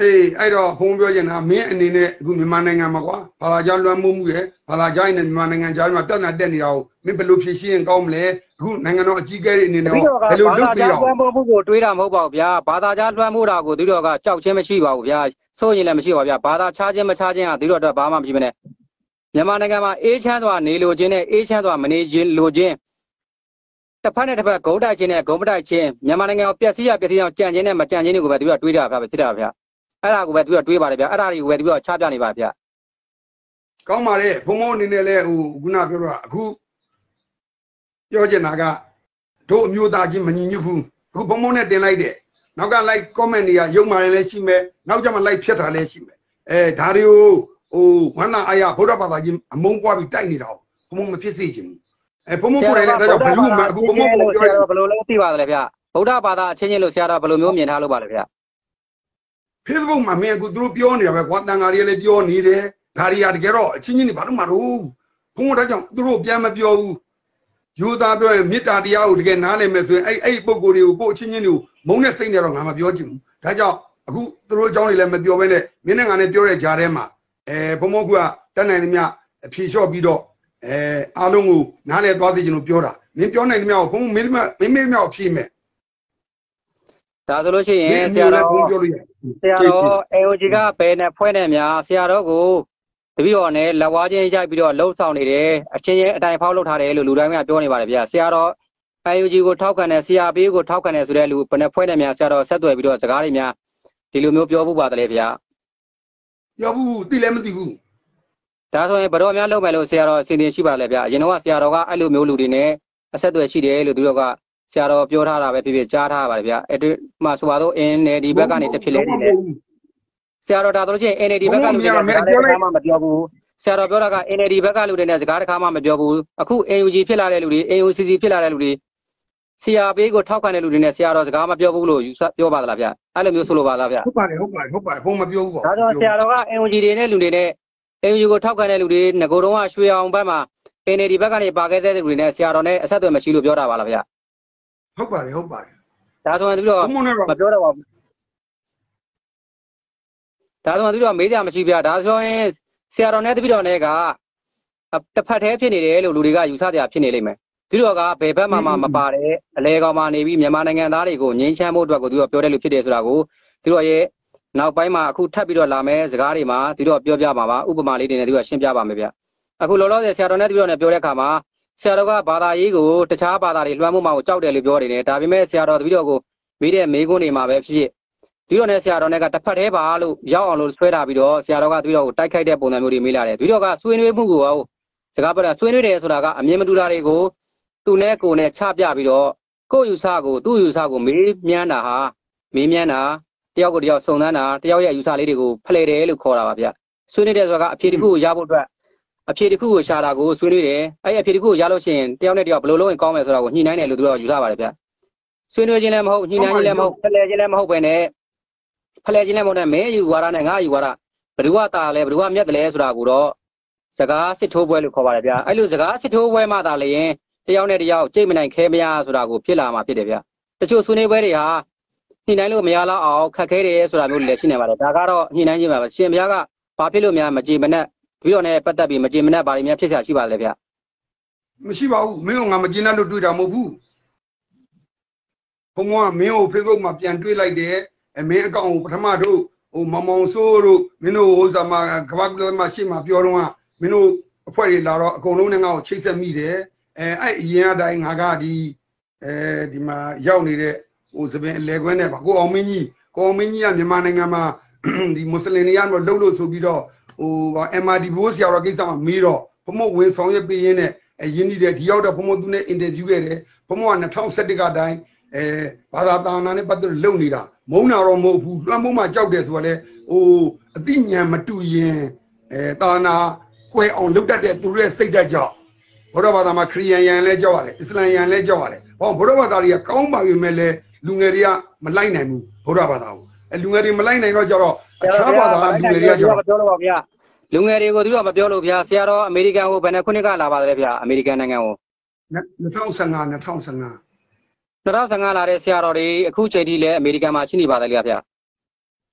အေးအဲ့တော့ဘုံပြောချင်တာမင်းအနေနဲ့အခုမြန်မာနိုင်ငံမှာကွာဘာသာကြားလွှမ်းမိုးမှုရယ်ဘာသာကြားနဲ့မြန်မာနိုင်ငံကြားမှာပြဿနာတက်နေတာကိုမင်းဘယ်လိုဖြေရှင်းရင်ကောင်းမလဲအခုနိုင်ငံတော်အကြီးအကဲတွေအနေနဲ့ပြီးရောတော့ကဘယ်လိုဘာလုပ်သာပေးကြားတော့လွှမ်းမိုးမှုကိုတွေးတာမဟုတ်ပါဘူးဗျာဘာသာကြားလွှမ်းမိုးတာကိုသူတို့ကကြောက်ချင်းမရှိပါဘူးဗျာစိုးရင်လည်းမရှိပါဘူးဗျာဘာသာခြားချင်းမခြားချင်းကသူတို့အတွက်ဘာမှမရှိမနဲ့မြန်မာနိုင်ငံမှာအေးချမ်းစွာနေလိုခြင်းနဲ့အေးချမ်းစွာမနေခြင်းလိုခြင်းတစ်ဖက်နဲ့တစ်ဖက်ဂုံတိုက်ခြင်းနဲ့ဂုံမတိုက်ခြင်းမြန်မာနိုင်ငံကိုပျက်စီးရပျက်စီးအောင်ကြံခြင်းနဲ့မကြံခြင်းတွေကိုပဲသူတို့ကတွေးတာဗျာဖြစ်တာဗျာ အဲ့ဒါကိုပဲသူတို့ကတွေးပါတယ်ဗျာအဲ့ဒါတွေကိုပဲသူတို့ကချပြနေပါဗျာကောင်းပါလေဘုံဘုံအနေနဲ့လည်းဟိုခုနပြောတော့အခုပြောချင်တာကတို့အမျိုးသားချင်းမညီညွတ်ဘူးအခုဘုံဘုံနဲ့တင်လိုက်တယ်နောက်က like comment တွေကရုံမာတယ်လည်းရှိမယ်နောက်ကျမှ like ဖြတ်တာလည်းရှိမယ်အဲဒါတွေကိုဟိုဝန္နာအာရဗုဒ္ဓဘာသာချင်းအမုန်းပွားပြီးတိုက်နေတာကိုဘုံဘုံမဖြစ်စေချင်ဘူးအဲဘုံဘုံကိုယ်တိုင်လည်းဒါကြောင့်ဘလူးမှာအခုဘုံဘုံကိုလို့ဆပြောရာတယ်တော်ဘယ်လိုလဲသိပါသလဲဗျာဗုဒ္ဓဘာသာအချင်းချင်းလို့ဆရာတော်ဘယ်လိုမျိုးမြင်ထားလို့ပါလဲဗျာ Facebook မှာမင်းအခုသူတို့ပြောနေတာပဲကွာတန်ဃာတွေလည်းပြောနေတယ်ဒါတွေကတကယ်တော့အချင်းချင်းတွေဘာလို့မတော့ဘုံဘုံဒါကြောင့်သူတို့ပြန်မပြောဘူးယူသားပြောရင်မေတ္တာတရားကိုတကယ်နားလည်မယ်ဆိုရင်အဲ့အဲ့ပုံကိုယ်တွေကိုကိုယ့်အချင်းချင်းတွေကိုမုန်းတဲ့စိတ်နဲ့တော့ငါမပြောချင်ဘူးဒါကြောင့်အခုသူတို့အကြောင်းတွေလည်းမပြောဘဲနဲ့မင်းနဲ့ငါနဲ့ပြောတဲ့ကြားထဲမှာအဲဘုံဘုံကတတ်နိုင်သမျှအဖြေလျှော့ပြီးတော့အဲအားလုံးကိုနားလည်သွားစေချင်လို့ပြောတာမင်းပြောနိုင်သမျှကိုဘုံဘုံမင်းမင်းမင်းမြောက်ဖြေမယ်ဒါဆိုလို့ရှိရမင်းင်အဆမျိုးရာလည်းဘုံတော်ပြောလို့ရတယ် ဆရာတော် AOG ကဘယ်နဲ့ဖွဲ့နေများဆရာတော်ကိုတပည့်တော်နဲ့လက်ဝါးချင်းရိုက်ပြီးတော့လှုပ်ဆောင်နေတယ်အချင်းချင်းအတိုင်ဖောက်လုပ်ထားတယ်လို့လူတိုင်းကပြောနေပါတယ်ဗျာဆရာတော် AOG ကိုထောက်ခံတယ်ဆရာပေးကိုထောက်ခံတယ်ဆိုတဲ့လူဘယ်နဲ့ဖွဲ့နေများဆရာတော်ဆက်သွယ်ပြီးတော့စကားတွေများဒီလိုမျိုးပြောဖို့ပါတယ်လေဗျာပြောဘူးသိလည်းမသိဘူးဒါဆိုရင်ဘယ်တော့များလုပ်မယ်လို့ဆရာတော်အစီအစဉ်ရှိပါလဲဗျာအရင်တော့ဆရာတော်ကအဲ့လိုမျိုးလူတွေနဲ့အဆက်အသွယ်ရှိတယ်လို့သူတို့က ဆရာတော်ပြောထားတာပဲဖြစ်ဖြစ်ကြားထားပါတယ်ဗျာအဲ့ဒီမှာဆိုပါတော့အင်းနဲ့ဒီဘက်ကနေတစ်ဖြစ်လဲနေတယ်ဆရာတော်ဒါဆိုလို့ချင်း NLD ဘက်ကလူတွေနဲ့စကားတစ်ခါမှမပြောဘူးဆရာတော်ပြောတာက NLD ဘက်ကလူတွေနဲ့စကားတစ်ခါမှမပြောဘူးအခု AUG ဖြစ်လာတဲ့လူတွေ AUCC ဖြစ်လာတဲ့လူတွေဆရာပေးကိုထောက်ခံတဲ့လူတွေနဲ့ဆရာတော်စကားမပြောဘူးလို့ယူဆပြောပါသလားဗျအဲ့လိုမျိုးဆိုလိုပါလားဗျဟုတ်ပါတယ်ဟုတ်ပါတယ်ဟုတ်ပါတယ်ဘုံမပြောဘူးပေါ့ဒါကြောင့်ဆရာတော်က AUG တွေနဲ့လူတွေနဲ့ AUG ကိုထောက်ခံတဲ့လူတွေငကိုတော့ကရွှေအောင်ဘက်မှာ NLD ဘက်ကနေပါခဲ့တဲ့လူတွေနဲ့ဆရာတော်နဲ့အဆက်အသွယ်မရှိလို့ပြောတာပါလားဗျ ဟုတ်ပါတယ်ဟုတ်ပါတယ်ဒါဆိုရင်သူတို့ဘုံမနဲ့တော့မပြောတော့ပါဘူးဒါဆိုရင်သူတို့မေးကြမရှိဗျဒါဆိုရင်ဆရာတော်နဲ့တပည့်တော်နဲ့ကတစ်ဖက်တည်းဖြစ်နေတယ်လို့လူတွေကယူဆကြဖြစ်နေလိမ့်မယ်သူတို့ကဘယ်ဘက်မှမမပါတဲ့အလဲကောင်မှနေပြီးမြန်မာနိုင်ငံသားတွေကိုငြိမ်းချမ်းဖို့အတွက်ကိုသူတို့ပြောတယ်လို့ဖြစ်တယ်ဆိုတာကိုသူတို့ရဲ့နောက်ပိုင်းမှာအခုထပ်ပြီးတော့လာမယ်စကားတွေမှာသူတို့ပြောပြပါပါဥပမာလေးတွေနဲ့သူကရှင်းပြပါမယ်ဗျအခုလောလောဆယ်ဆရာတော်နဲ့တပည့်တော်နဲ့ပြောတဲ့အခါမှာ ဆရာတော်ကဘာသာရေးကိုတခြားဘာသာတွေလွှမ်းမိုးမှကိုကြောက်တယ်လို့ပြောနေတယ်ဒါပေမဲ့ဆရာတော်တပည့်တော်ကိုမေးတဲ့မေးခွန်းတွေမှာပဲဖြစ်ဖြစ်ဒီတော့နဲ့ဆရာတော်နဲ့ကတစ်ဖက်တည်းပါလို့ရောက်အောင်လို့ဆွဲထားပြီးတော့ဆရာတော်ကတပည့်တော်ကိုတိုက်ခိုက်တဲ့ပုံစံမျိုးတွေမေးလာတယ်တပည့်တော်ကဆွေးနွေးမှုကိုစကားပြောတာဆွေးနွေးတယ်ဆိုတာကအမြင်မတူတာတွေကိုသူနဲ့ကိုယ်နဲ့ချပြပြီးတော့ကိုယ့်ယူဆကိုသူ့ယူဆကိုမေးမြန်းတာဟာမေးမြန်းတာတယောက်ကိုတယောက်စုံစမ်းတာတယောက်ရဲ့ယူဆလေးတွေကိုဖလှယ်တယ်လို့ခေါ်တာပါဗျဆွေးနွေးတယ်ဆိုတာကအဖြေတစ်ခုကိုရဖို့အတွက် အဖြေတစ်ခုကိုရှာတာကိုဆွေးနွေးတယ်အဲ့ဒီအဖြေတစ်ခုကိုရလို့ရှိရင်တယောက်နဲ့တယောက်ဘယ်လိုလုပ်ရင်ကောင်းမယ်ဆိုတာကိုညှိနှိုင်းတယ်လို့သူတို့ကယူဆပါတယ်ဗျဆွေးနွေးခြင်းလည်းမဟုတ်ညှိနှိုင်းခြင်းလည်းမဟုတ်ဖလှယ်ခြင်းလည်းမဟုတ်ပဲနဲ့ဖလဲချင်းလည်းမဟုတ်နဲ့မဲယူဝါဒနဲ့ငါယူဝါဒဘယ်သူကတာလဲဘယ်သူကမြတ်တယ်လဲဆိုတာကိုတော့စကားစစ်ထိုးပွဲလို့ခေါ်ပါတယ်ဗျာအဲ့လိုစကားစစ်ထိုးပွဲမှသာလျင်တယောက်နဲ့တယောက်ကြိတ်မနိုင်ခဲမရဆိုတာကိုဖြစ်လာမှာဖြစ်တယ်ဗျာတချို့ဆွေးနွေးပွဲတွေဟာညှိနှိုင်းလို့မရတော့အောင်ခက်ခဲတယ်ဆိုတာမျိုးတွေလည်းရှိနေပါတယ်ဒါကတော့ညှိနှိုင်းခြင်းပါပဲရှင်ဘုရားကဘာဖြစ်လို့များမကြည်မနဲ့ ပြီးတော့လည်းပတ်သက်ပြီးမကြည်မနဲ့ဘာတွေများဖြစ်ချာရှိပါလဲဗျာမရှိပါဘူးမင်းကငါမကျင်းတဲ့လို့တွေ့တာမဟုတ်ဘူးဘုံကမင်းကို Facebook မှာပြန်တွေ့လိုက်တယ်အမင်းအကောင့်ကိုပထမတို့ဟိုမမောင်ဆိုးတို့မင်းတို့ဟိုဇာမကဘာကလမရှေ့မှာပြောတော့ကမင်းတို့အဖွဲ့တွေလာတော့အကုန်လုံးနဲ့ငါ့ကိုချိတ်ဆက်မိတယ်အဲအဲ့အရင်အတိုင်းငါကဒီအဲဒီမှာရောက်နေတဲ့ဟိုသပင်အလဲခွဲနဲ့ပါကိုအောင်မင်းကြီးကိုအောင်မင်းကြီးကမြန်မာနိုင်ငံမှာဒီမွတ်စလင်တွေကတော့လှုပ်လို့ဆိုပြီးတော့ ဟို MRD ဘိုးဆရာတော်ကိစ္စမှာမေးတော့ဘုံမဝင်ဆောင်ရွက်ပေးရင်းနဲ့အရင်ကြီးတဲ့ဒီရောက်တော့ဘုံမသူနဲ့အင်တာဗျူးခဲ့တယ်ဘုံမက2011ကတိုင်းအဲဘာသာတာနာနဲ့ပတ်သက်လို့လုပ်နေတာမုံနာတော့မဟုတ်ဘူးလွှမ်းမိုးမှကြောက်တယ်ဆိုတော့လေဟိုအတိညာဏ်မတူရင်အဲတာနာကွဲအောင်လုပ်တတ်တဲ့သူတို့ရဲ့စိတ်ဓာတ်ကြောင့်ဘုရားဘာသာမှာခရီးယန်ယန်လဲကြောက်ရတယ်အစ္စလာမ်ယန်လဲကြောက်ရတယ်ဟောဘုရားဘာသာတွေကကောင်းပါပြီမဲ့လဲလူငယ်တွေကမလိုက်နိုင်ဘူးဘုရားဘာသာကိုအဲလူငယ်တွေမလိုက်နိုင်တော့ကြတော့ အခြားဘာသာလူငယ်တွေကကြောက်မပြောလို့ပါဗျာလူငယ်တွေကိုသူကမပြောလို့ဗျာဆရာတော်အမေရိကန်ကိုဘယ်နှခုနှစ်ကလာပါလဲဗျာအမေရိကန်နိုင်ငံကို2015 2015 2015လာတဲ့ဆရာတော်တွေအခုချိန်ထိလည်းအမေရိကန်မှာရှိနေပါသေးတယ်ဗျာ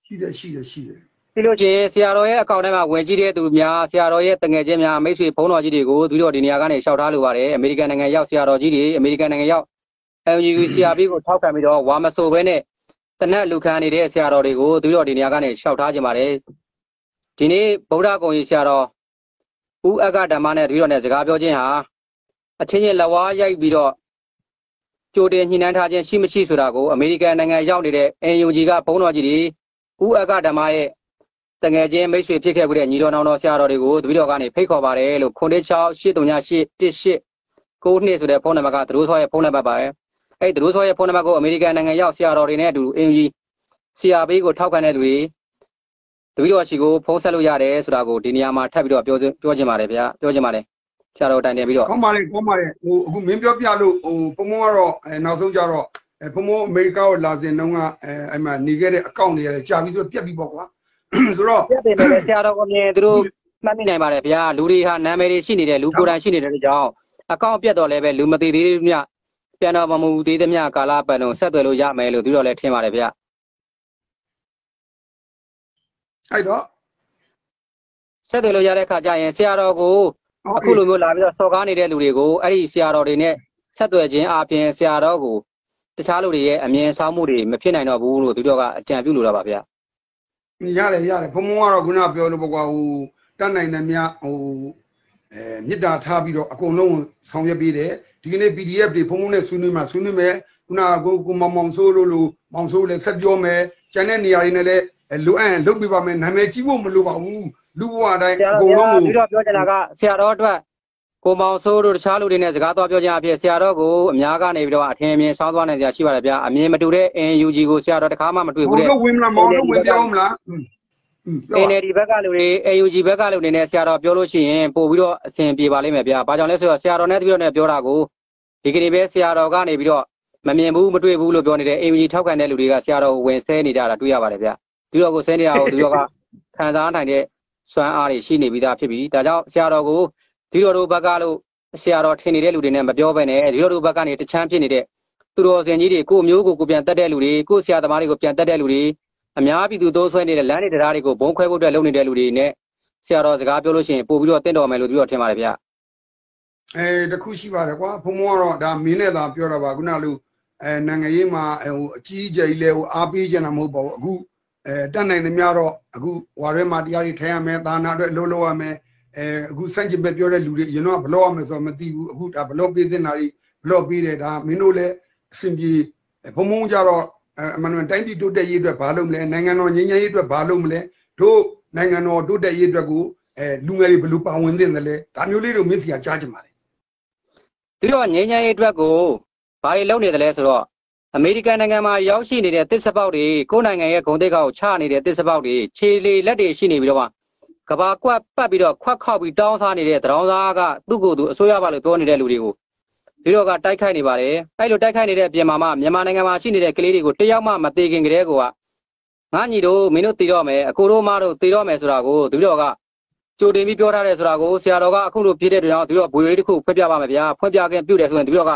ရှိတယ်ရှိတယ်ရှိတယ်ပြီးလို့ချင်းဆရာတော်ရဲ့အကောင့်ထဲမှာဝင်ကြည့်တဲ့သူများဆရာတော်ရဲ့တငယ်ချင်းများမိတ်ဆွေဘုန်းတော်ကြီးတွေကိုသူတို့ဒီနေရာကနေရှောက်ထားလိုပါတယ်အမေရိကန်နိုင်ငံရောက်ဆရာတော်ကြီးတွေအမေရိကန်နိုင်ငံရောက် MUU CRP ကိုထောက်ခံပြီးတော့ဝါမဆိုဘဲနဲ့ တနက်လူခံနေတဲ့ဆရာတော်တွေကိုသူတို့ဒီနေရာကနေရှောက်ထားကြပါတယ်ဒီနေ့ဗုဒ္ဓဂုံကြီးဆရာတော်ဦးအက္ကဓမ္မနဲ့တပည့်တော်နဲ့စကားပြောခြင်းဟာအချင်းချင်းလက်ဝါးရိုက်ပြီးတော့ကြိုတင်ညှိနှိုင်းထားခြင်းရှိမရှိဆိုတာကိုအမေရိကန်နိုင်ငံရောက်နေတဲ့ NUG ကဘုန်းတော်ကြီးတွေဦးအက္ကဓမ္မရဲ့တငယ်ချင်းမိတ်ဆွေဖြစ်ခဲ့မှုတဲ့ညီတော်နောင်တော်ဆရာတော်တွေကိုတပည့်တော်ကနေဖိတ်ခေါ်ပါတယ်လို့ခွန်တစ်6 838 18နှစ်ဆိုတဲ့ဖုန်းနံပါတ်ကသူတို့ဆောရဲ့ဖုန်းနံပါတ်ပါပဲ အဲ့သူတို့ဆောရဲ့ဖုန်းနံပါတ်ကိုအမေရိကန်နိုင်ငံရောက်ဆရာတော်တွေနဲ့အတူအင်ဂျီဆရာဘေးကိုထောက်ခံတဲ့သူတွေတပည့်တော်ရှိကိုဖုန်းဆက်လို့ရတယ်ဆိုတာကိုဒီနေရာမှာထပ်ပြီးတော့ပြောပြောချင်ပါတယ်ဗျာပြောချင်ပါတယ်ဆရာတော်တိုင်တယ်ပြီးတော့ကောင်းပါလေကောင်းပါလေဟိုအခုမင်းပြောပြလို့ဟိုဘုံဘုံကတော့အဲနောက်ဆုံးကြတော့အဲဘုံဘုံအမေရိကကိုလာစဉ်တုန်းကအဲအဲ့မှာနေခဲ့တဲ့အကောင့်တွေရတယ်ကြာပြီးဆိုပြက်ပြီးပေါ့ကွာဆိုတော့ပြတ်တယ်ပဲဆရာတော်ကမြင်သူတို့မှတ်မိနိုင်ပါတယ်ဗျာလူတွေဟာနာမည်တွေရှိနေတယ်လူကိုယ်တိုင်ရှိနေတဲ့ကြောင့်အကောင့်ပြတ်တော့လည်းပဲလူမသိသေးမြ ပြန်တော်မမူသေးသမျှကာလပတ်လုံးဆက်သွယ်လို့ရမယ်လို့သူတို့လည်းထင်ပါတယ်ဗျာအဲ့တော့ဆက်သွယ်လို့ရတဲ့ခါကျရင်ဆရာတော်ကိုအခုလိုမျိုးလာပြီးတော့စော်ကားနေတဲ့လူတွေကိုအဲ့ဒီဆရာတော်တွေနဲ့ဆက်သွယ်ခြင်းအပြင်ဆရာတော်ကိုတခြားလူတွေရဲ့အမြင်ဆောင်မှုတွေမဖြစ်နိုင်တော့ဘူးလို့သူတို့ကအကြံပြုလိုတာပါဗျာရတယ်ရတယ်ဘုံဘုံကတော့ခုနပြောလို့ပေါ့ကွာဟိုတတ်နိုင်တဲ့မြဟိုအဲမြစ်တာထားပြီးတော့အကုန်လုံးဆောင်ရွက်ပေးတယ် ဒီကနေ့ PDF တွေဘုံဘုံနဲ့ဆွေးနွေးမှဆွေးနွေးမယ်ခုနကကိုကိုမောင်မောင်ဆိုးလို့လို့မောင်ဆိုးလည်းဆက်ပြောမယ်ကျန်တဲ့နေရာတွေနဲ့လည်းလိုအပ်ရင်လုပ်ပြပါမယ်နာမည်ကြီးဖို့မလိုပါဘူးလူဘဝတိုင်းဆရာအတော်ကုန်ကလုံးကိုပြီးတော့ပြောချင်တာကဆရာတော်အတွက်ကိုမောင်ဆိုးတို့တခြားလူတွေနဲ့စကားသွားပြောခြင်းအဖြစ်ဆရာတော်ကိုအများကနေပြီးတော့အထင်အမြင်ဆောင်းသွားနိုင်ကြရှိပါတယ်ဗျာအမြင်မတူတဲ့ NUG ကိုဆရာတော်တခါမှမတွေ့ဘူးမောင်တဲ့တို့ဝင်မလားမောင်တို့ဝင်ပြောမလား အင်း NLD ဘက်ကလူတွေ AUG ဘက်ကလူတွေနဲ့ဆရာတော်ပြောလို့ရှိရင်ပို့ပြီးတော့အဆင်ပြေပါလိမ့်မယ်ဗျာ။ဘာကြောင့်လဲဆိုတော့ဆရာတော်နဲ့တပည့်တော်နဲ့ပြောတာကိုဒီကနေ့ပဲဆရာတော်ကနေပြီးတော့မမြင်ဘူးမတွေ့ဘူးလို့ပြောနေတဲ့ AUG ထောက်ခံတဲ့လူတွေကဆရာတော်ကိုဝင်ဆဲနေကြတာတွေ့ရပါတယ်ဗျာ။သူတော်ကိုဆဲနေတာကိုသူတော်ကခံစားနိုင်တဲ့စွမ်းအားတွေရှိနေပြီးသားဖြစ်ပြီးဒါကြောင့်ဆရာတော်ကိုဒီတော်တို့ဘက်ကလို့ဆရာတော်ထင်နေတဲ့လူတွေနဲ့မပြောဘဲနဲ့ဒီတော်တို့ဘက်ကနေတချမ်းဖြစ်နေတဲ့သူတော်စင်ကြီးတွေကိုမျိုးကိုကိုပြန်တက်တဲ့လူတွေကိုဆရာသမားတွေကိုပြန်တက်တဲ့လူတွေ အများပြည်သူသိုးဆွဲနေတဲ့လမ်းတွေတရားတွေကိုဘုံခွဲဖို့အတွက်လုပ်နေတဲ့လူတွေနဲ့ဆရာတော်စကားပြောလို့ရှိရင်ပို့ပြီးတော့တင့်တော်မယ်လို့ပြီးတော့ထင်ပါတယ်ဗျာအဲတခုရှိပါတယ်ကွာဘုံဘုံကတော့ဒါမင်းနဲ့သာပြောတာပါခုနကလူအဲနိုင်ငံရေးမှာဟိုအကြီးအကျယ်ကြီးလဲဟိုအားပေးကြတာမဟုတ်ပါဘူးအခုအဲတက်နိုင်နေများတော့အခုဝါရဲမှာတရားကြီးထိုင်ရမယ်သာနာအတွက်လှုပ်လှုပ်ရမယ်အဲအခုစန့်ကျင်ဘက်ပြောတဲ့လူတွေအရင်တော့ဘလော့ရမယ်ဆိုတော့မသိဘူးအခုဒါဘလော့ပေးတဲ့နာတွေဘလော့ပေးတယ်ဒါမင်းတို့လည်းအဆင်ပြေဘုံဘုံကြတော့ အမှန်တန်တိုင်းပြည်တိုးတက်ရေးအတွက်ဘာလုပ်မလဲနိုင်ငံတော်ငြိမ်းချမ်းရေးအတွက်ဘာလုပ်မလဲတို့နိုင်ငံတော်တိုးတက်ရေးအတွက်ကိုအဲလူငယ်တွေဘယ်လိုပါဝင်သင့်တယ်လဲဒါမျိုးလေးတို့မင်းစီကကြားချင်ပါတယ်ဒီတော့ငြိမ်းချမ်းရေးအတွက်ကိုဘာတွေလုပ်နေတယ်လဲဆိုတော့အမေရိကန်နိုင်ငံမှာရောက်ရှိနေတဲ့တစ်စပေါက်တွေကိုယ်နိုင်ငံရဲ့ဂုံတိတ်ကောက်ချနေတဲ့တစ်စပေါက်တွေခြေလေလက်တွေရှိနေပြီးတော့မှကဘာကွက်ပတ်ပြီးတော့ခွက်ခောက်ပြီးတောင်းစားနေတဲ့တရောင်းစားကသူ့ကိုယ်သူအစိုးရပါလို့ပြောနေတဲ့လူတွေကို ဒီတော့ကတိုက်ခိုက်နေပါတယ်အဲ့လိုတိုက်ခိုက်နေတဲ့အပြင်မှာမှမြန်မာနိုင်ငံမှာရှိနေတဲ့ကလေးတွေကိုတယောက်မှမသေးခင်ကလေးကငါညီတို့မင်းတို့တည်တော့မယ်အကိုတို့မတို့တည်တော့မယ်ဆိုတာကိုဒီတော့ကကြိုတင်ပြီးပြောထားတယ်ဆိုတာကိုဆရာတော်ကအခုလိုဖြစ်တဲ့အတွက်ကြောင့်ဒီတော့ဘွေလေးတစ်ခုဖွင့်ပြပါမယ်ဗျာဖွင့်ပြခင်ပြုတယ်ဆိုရင်ဒီတော့က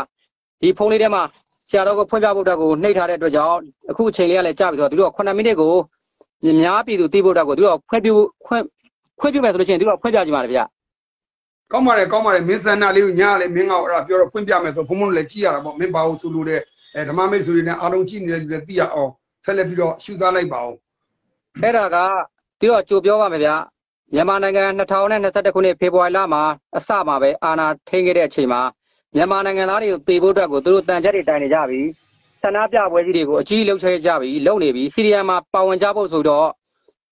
ဒီဖုန်းလေးထဲမှာဆရာတော်ကဖွင့်ပြဖို့အတွက်ကိုနှိပ်ထားတဲ့အတွက်ကြောင့်အခုအချိန်လေးကလည်းကြာပြီဆိုတော့ဒီတော့9မိနစ်ကိုများပြည်သူသိဖို့အတွက်ကိုဒီတော့ဖွင့်ပြဖွင့်ဖွင့်ပြမယ်ဆိုလို့ရှိရင်ဒီတော့ဖွင့်ပြကြပါမယ်ဗျာ ကောင်းပါတယ်ကောင်းပါတယ်မင်းစန္ဒလေးကိုညားလေမင်းကအဲ့ဒါပြောတော့ဖွင့်ပြမယ်ဆိုဘုံဘုံလည်းကြည့်ရတာပေါ့မင်းဘာလို့ဆိုလို့တဲ့အဲဓမ္မမိတ်ဆွေတွေနဲ့အားလုံးကြည့်နေတဲ့လူတွေသိရအောင်ဆက်လက်ပြီးတော့ရှုသားလိုက်ပါအောင်အဲ့ဒါကဒီတော့ကြိုပြောပါမယ်ဗျာမြန်မာနိုင်ငံ2021ခုနှစ်ဖေဖော်ဝါရီလမှာအစမှာပဲအာဏာထိန်းခဲ့တဲ့အချိန်မှာမြန်မာနိုင်ငံသားတွေကိုတေဖို့အတွက်ကိုသူတို့တန်ချက်တွေတိုင်နေကြပြီဆန္ဒပြပွဲကြီးတွေကိုအကြီးလှုပ်ရှားကြပြီလုပ်နေပြီစီရီယံမှာပါဝင်ကြဖို့ဆိုတော့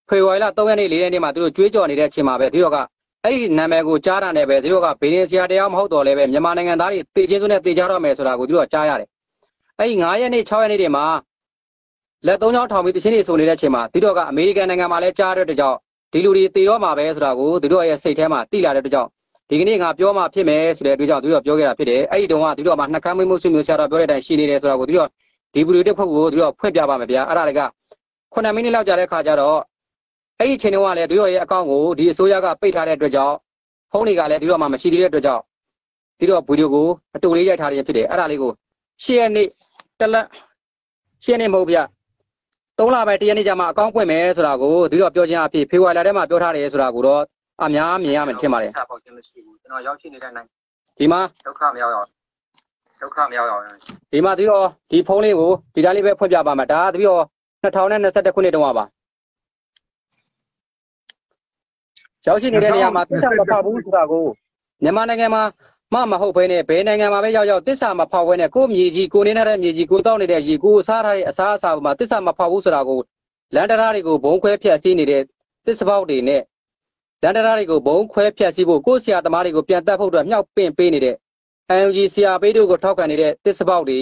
ဖေဖော်ဝါရီလ3ရက်နေ့4ရက်နေ့မှာသူတို့ကြွေးကြော်နေတဲ့အချိန်မှာပဲဒီတော့က အဲ့ဒီနာမည်ကိုကြားတာနဲ့ပဲဒီတော့ကဘေးရင်ဆရာတရားမဟုတ်တော့လည်းပဲမြန်မာနိုင်ငံသားတွေတေချင်းစုနဲ့တေကြတော့မယ်ဆိုတာကိုဒီတော့ကြားရတယ်အဲ့ဒီ9ရက်နေ့6ရက်နေ့တွေမှာလက်သုံးချောင်းထောင်ပြီးတချင်းတွေဆိုနေတဲ့အချိန်မှာဒီတော့ကအမေရိကန်နိုင်ငံမှာလည်းကြားတဲ့အတွက်ကြောင့်ဒီလူတွေတေတော့မှာပဲဆိုတာကိုသူတို့ရဲ့စိတ်ထဲမှာသိလာတဲ့အတွက်ကြောင့်ဒီကနေ့ငါပြောမှဖြစ်မယ်ဆိုတဲ့အတွက်ကြောင့်သူတို့ပြောခဲ့တာဖြစ်တယ်အဲ့ဒီတုန်းကသူတို့ကမှနှကမ်းမိမှုဆွေမျိုးဆရာတော်ပြောတဲ့အတိုင်းရှိနေတယ်ဆိုတာကိုသူတို့ဒီဗီဒီယိုတစ်ဖက်ကိုသူတို့ဖွင့်ပြပါမယ်ဗျာအဲ့ဒါတွေက9မိနစ်လောက်ကြာတဲ့ခါကျတော့ အဲ့ဒီအချိန်တုန်းကလည်းသူတို့ရဲ့အကောင့်ကိုဒီအစိုးရကပိတ်ထားတဲ့အတွက်ကြောင့်ဖုန်းတွေကလည်းသူတို့မှမရှိသေးတဲ့အတွက်ကြောင့်ဒီတော့ဗီဒီယိုကိုအတူလေးရိုက်ထားခြင်းဖြစ်တယ်အဲ့ဒါလေးကိုရှေ့ရက်နေ့တလက်ရှေ့ရက်နေ့မဟုတ်ဗျ3လပဲတရက်နေ့ကျမှအကောင့်ပွင့်မယ်ဆိုတာကိုဒီတော့ပြောချင်းအဖြစ်ဖေဖော်ဝါရီလထဲမှာပြောထားတယ်ဆိုတာကိုတော့အများမြင်ရမယ်ထင်ပါတယ်စာပေါက်ခြင်းမရှိဘူးကျွန်တော်ရောက်ရှိနေတဲ့နိုင်ဒီမှာဒုက္ခမရောက်အောင်ဒုက္ခမရောက်အောင်ဒီမှာဒီတော့ဒီဖုန်းလေးကိုဒီတိုင်းလေးပဲဖွင့်ပြပါမယ်ဒါကပြီးတော့2021ခုနှစ်တုန်းကပါ ရောက်ရှိနေတဲ့နေရာမှာတစ္ဆာမဖောက်ဘူးဆိုတာကိုမြန်မာနိုင်ငံမှာမမဟုတ်ဘဲနဲ့ဘယ်နိုင်ငံမှာပဲရောက်ရောက်တစ္ဆာမဖောက်ဘဲနဲ့ကိုမြေကြီးကိုနေနေတဲ့မြေကြီးကိုတောက်နေတဲ့ရေကိုစားထားတဲ့အစားအစာပေါ်မှာတစ္ဆာမဖောက်ဘူးဆိုတာကိုလန်တရာတွေကိုဘုံခွဲဖြတ်စည်းနေတဲ့တစ္ဆပေါက်တွေနဲ့လန်တရာတွေကိုဘုံခွဲဖြတ်စည်းဖို့ကိုဆရာသမားတွေကိုပြန်တက်ဖို့အတွက်မြောက်ပင့်ပေးနေတဲ့ NUG ဆရာပေးတို့ကိုထောက်ခံနေတဲ့တစ္ဆပေါက်တွေ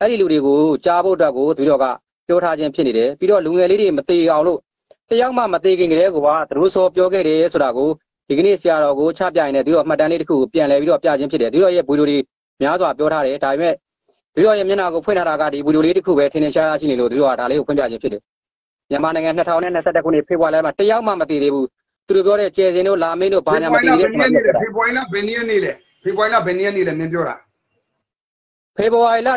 အဲ့ဒီလူတွေကိုကြားဖို့အတွက်ကိုသူတို့ကပြောထားခြင်းဖြစ်နေတယ်ပြီးတော့လူငယ်လေးတွေမသေးအောင်လို့ တယောက်မှမသေးခင်ကလေးကသူတို့စောပြောခဲ့တယ်ဆိုတာကိုဒီကနေ့ဆရာတော်ကိုချပြရင်လည်းသူတို့မှတ်တမ်းလေးတစ်ခုကိုပြန်လဲပြီးတော့ပြခြင်းဖြစ်တယ်သူတို့ရဲ့ဗီဒီယိုတွေများစွာပြောထားတယ်ဒါပေမဲ့သူတို့ရဲ့မျက်နှာကိုဖွင့်ထားတာကဒီဗီဒီယိုလေးတစ်ခုပဲထင်ထင်ရှားရှားရှိနေလို့သူတို့ကဒါလေးကိုဖွင့်ပြခြင်းဖြစ်တယ်မြန်မာနိုင်ငံ2021ခုနှစ်ဖေဖော်ဝါရီလမှာတယောက်မှမသေးသေးဘူးသူတို့ပြောတဲ့ကျယ်စင်တို့လာမင်းတို့ဘာညာမသိသေးတဲ့ဖေဖော်ဝါရီလဘယ်နေ့နေ့လဲဖေဖော်ဝါရီလဘယ်နေ့နေ့လဲမင်းပြောတာ ဖေဖော်ဝါရီလ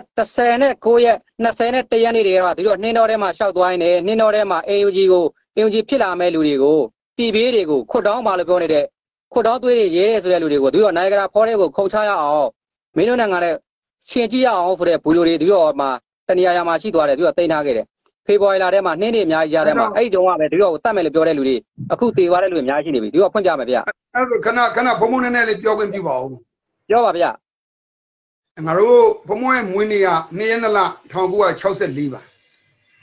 19ရက်21ရက်နေ့တွေကသူတို့နှင်းတော်ထဲမှာရှောက်သွားနေတယ်နှင်းတော်ထဲမှာ AUG ကို AUG ဖြစ်လာမဲ့လူတွေကိုပြည်ပေးတွေကိုခွတ်တောင်းပါလို့ပြောနေတဲ့ခွတ်တောင်းသွေးတွေရဲရဲဆိုတဲ့လူတွေကိုသူတို့နိုင်ဂရာဖော်တဲ့ကိုခုံချရအောင်မင်းတို့နိုင်ငံနဲ့ရှင်ကြည့်ရအောင်ဆိုတဲ့ဘူလိုတွေသူတို့မှတနေရာရာမှာရှိသွားတယ်သူတို့တင်ထားခဲ့တယ်ဖေဖော်ဝါရီလထဲမှာနှင်းတွေအများကြီးကြားထဲမှာအဲ့ဒီတုန်းကပဲသူတို့ကိုတတ်မယ်လို့ပြောတဲ့လူတွေအခုတည်သွားတဲ့လူတွေအများကြီးရှိနေပြီသူတို့ဖွင့်ပြမယ်ဗျအဲ့ဒါခဏခဏဘုံဘုံနဲ့နဲ့လေးပြောခွင့်ပြုပါဦးပြောပါဗျ ငါတို့ဘုံဘုံရဲ့မွေးနေ့က2ရက်2လ1964ပါ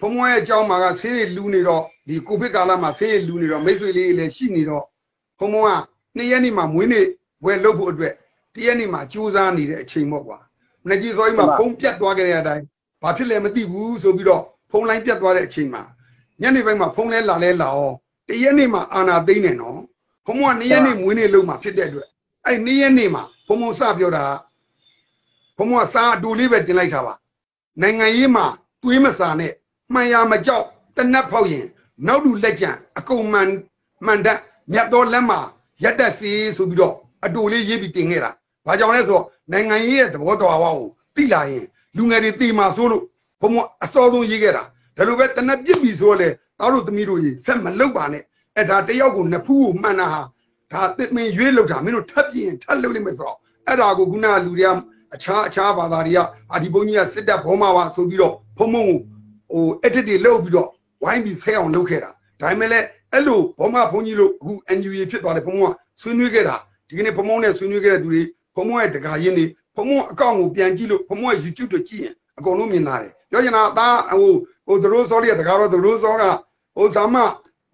ဘုံဘုံရဲ့အကြောင်းမှာကဆေးရလူနေတော့ဒီကိုဗစ်ကာလမှာဆေးရလူနေတော့မိတ်ဆွေလေးလည်းရှိနေတော့ဘုံဘုံက2ရက်နေ့မှာမွေးနေ့ဝယ်လုပ်ဖို့အတွက်တရက်နေ့မှာကြိုးစားနေတဲ့အချိန်ပေါ့ကွာမနေ့ကြီးစောကြီးမှာဖုန်းပြတ်သွားကြတဲ့အတိုင်းဘာဖြစ်လဲမသိဘူးဆိုပြီးတော့ဖုန်းလိုင်းပြတ်သွားတဲ့အချိန်မှာညနေပိုင်းမှာဖုန်းလဲလာလဲလာအောင်တရက်နေ့မှာအာနာသိမ့်နေနော်ဘုံဘုံက2ရက်နေ့မွေးနေ့လုပ်မှာဖြစ်တဲ့အတွက်အဲ့2ရက်နေ့မှာဘုံဘုံစပြောတာက ဘုံဘုံကစားအတူလေးပဲတင်လိုက်တာပါနိုင်ငံရေးမှာတွေးမစာနဲ့မှန်ရမကြောက်တနတ်ဖောက်ရင်နောက်လူလက်ကြံအကုန်မှန်မှန်တတ်မြတ်တော်လက်မှာရက်တက်စီဆိုပြီးတော့အတူလေးရေးပြီးတင်ခဲ့တာဘာကြောင့်လဲဆိုတော့နိုင်ငံရေးရဲ့သဘောတော်ဝါကိုသိလာရင်လူငယ်တွေတေမာဆိုးလို့ဘုံဘုံအစောဆုံးရေးခဲ့တာဒါလိုပဲတနတ်ပြစ်ပြီဆိုတော့လေသားတို့သမီးတို့ကြီးဆက်မလုပ်ပါနဲ့အဲ့ဒါတယောက်ကိုနှစ်ဖူးကိုမှန်တာဟာဒါတစ်မင်ရွေးလောက်တာမင်းတို့ထပ်ပြရင်ထပ်လုပ်လိမ့်မယ်ဆိုတော့အဲ့ဒါကိုခုနကလူတွေက အခြားအခြားဘာသာတွေကအာဒီဘုန်းကြီးကစစ်တပ်ဘောမှာပါဆိုပြီးတော့ဖုံဖုံကိုဟို edit တွေလုပ်ပြီးတော့ဝိုင်းပြီးဆဲအောင်လုပ်ခဲ့တာဒါပေမဲ့လည်းအဲ့လိုဘောမှာဘုန်းကြီးလို့အခု NUA ဖြစ်သွားတယ်ဘုံကဆွေးနွေးခဲ့တာဒီကနေ့ဘုံဘုံနဲ့ဆွေးနွေးခဲ့တဲ့သူတွေဘုံဘုံရဲ့တကာရင်းတွေဘုံဘုံအကောင့်ကိုပြန်ကြည့်လို့ဘုံဘုံရဲ့ YouTube တို့ကြည့်ရင်အကုန်လုံးမြင်လာတယ်ပြောချင်တာအသားဟိုဟိုသရိုးစောလေးကတကာတော့သရိုးစောကဟိုဇာမ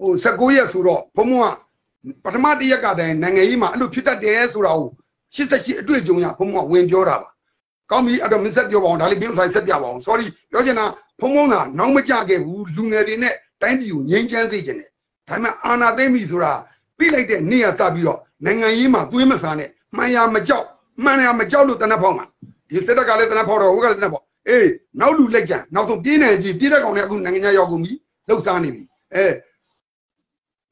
ဟို19ရက်ဆိုတော့ဘုံဘုံကပထမတစ်ရက်ကတည်းကနိုင်ငံရေးမှာအဲ့လိုဖြစ်တတ်တယ်ဆိုတာကို 88အတွေ့အကြုံရဘုံဘုံကဝင်ပြောတာပါကောင်းပြီအဲ့တော့မင်းဆက်ပြောပါအောင်ဒါလေးဘင်းဆိုင်ဆက်ပြပါအောင် sorry ပြောချင်တာဖုံဖုံကနောက်မကြခဲ့ဘူးလူငယ်တွေနဲ့တိုင်းပြည်ကိုငြိမ်းချမ်းစေချင်တယ်ဒါပေမဲ့အာနာသိမ့်ပြီဆိုတာပြလိုက်တဲ့နေ့ကစပြီးတော့နိုင်ငံရေးမှာသွေးမစားနဲ့မှန်ရမကြောက်မှန်ရမကြောက်လို့တနက်ဖောက်မှာဒီစစ်တပ်ကလည်းတနက်ဖောက်တော့ဟိုကလည်းတနက်ဖောက်အေးနောက်လူလက်ကြံနောက်ဆုံးပြေးနိုင်ပြီပြေးတဲ့ကောင်တွေအခုနိုင်ငံခြားရောက်ကုန်ပြီလှုပ်ရှားနေပြီအဲ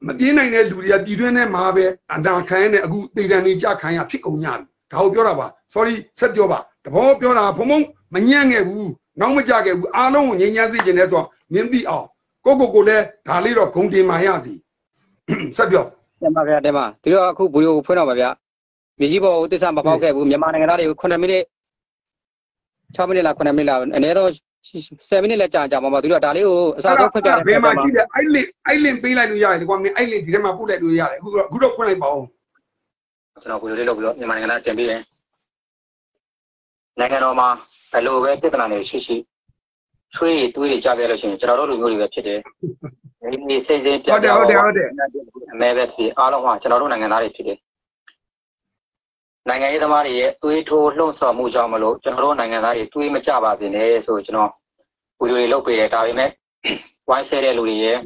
မပြေးနိုင်တဲ့လူတွေကပြည်တွင်းထဲမှာပဲအနာခံနေအခုတေတံနေကြခံရဖြစ်ကုန်ကြပြီဒါကိုပြောတာပါ sorry ဆက်ပြောပါတဘောပြောတာဖုံဖုံမညံ့ခဲ့ဘူးနောက်မကြခဲ့ဘူးအားလုံးကိုငြိမ်းချမ်းစေခြင်းနဲ့ဆိုတော့မြင်းသိအောင်ကိုကိုကိုလည်းဒါလေးတော့ဂုံတင်မာရစီဆက်ပြောတင်ပါဗျာတင်ပါဒီတော့အခုဗီဒီယိုကိုဖွင့်တော့ပါဗျာမြေကြီးပေါ်ကိုတစ္ဆာမပေါက်ခဲ့ဘူးမြန်မာနိုင်ငံသားတွေကို9မိနစ်6မိနစ်လား9မိနစ်လားအနည်းတော့ 7မိနစ်လည်းကြာကြာမှာပါသူတို့ဒါလေးကိုအစားဆုံးဖွင့်ပြတဲ့ဘယ်မှာရှိတယ်အဲ့လင့်အဲ့လင့်ပေးလိုက်လို့ရတယ်ဒီကွာမင်းအဲ့လင့်ဒီထဲမှာပို့လိုက်လို့ရတယ်အခုအခုတော့ဖွင့်လိုက်ပါဦးကျွန်တော်ဗီဒီယိုလေးလုပ်ပြီးတော့မြန်မာနိုင်ငံသားတင်ပေးရင်နိုင်ငံတော်မှာဘယ်လိုပဲပြဿနာတွေရှိရှိချွေးတွေတွေးတွေကြားခဲ့လို့ရှိရင်ကျွန်တော်တို့လူမျိုးတွေပဲဖြစ်တယ်ဒီနေ့စိတ်စိတ်ပြအမဲပဲဖြစ်အားလုံးကကျွန်တော်တို့နိုင်ငံသားတွေဖြစ်တယ်နိုင်ငံရေးသမားတွေရဲ့သွေးထိုးလှုံ့ဆော်မှုကြောင့်မလို့ကျွန်တော်တို့နိုင်ငံသားတွေတွေးမကြပါစေနဲ့ဆိုကျွန်တော် ဗီဒီယိုတွေလုပ်ပေးတယ်ဒါပေမဲ့ဝိုင်းဆဲတဲ့လူတွေရဲ့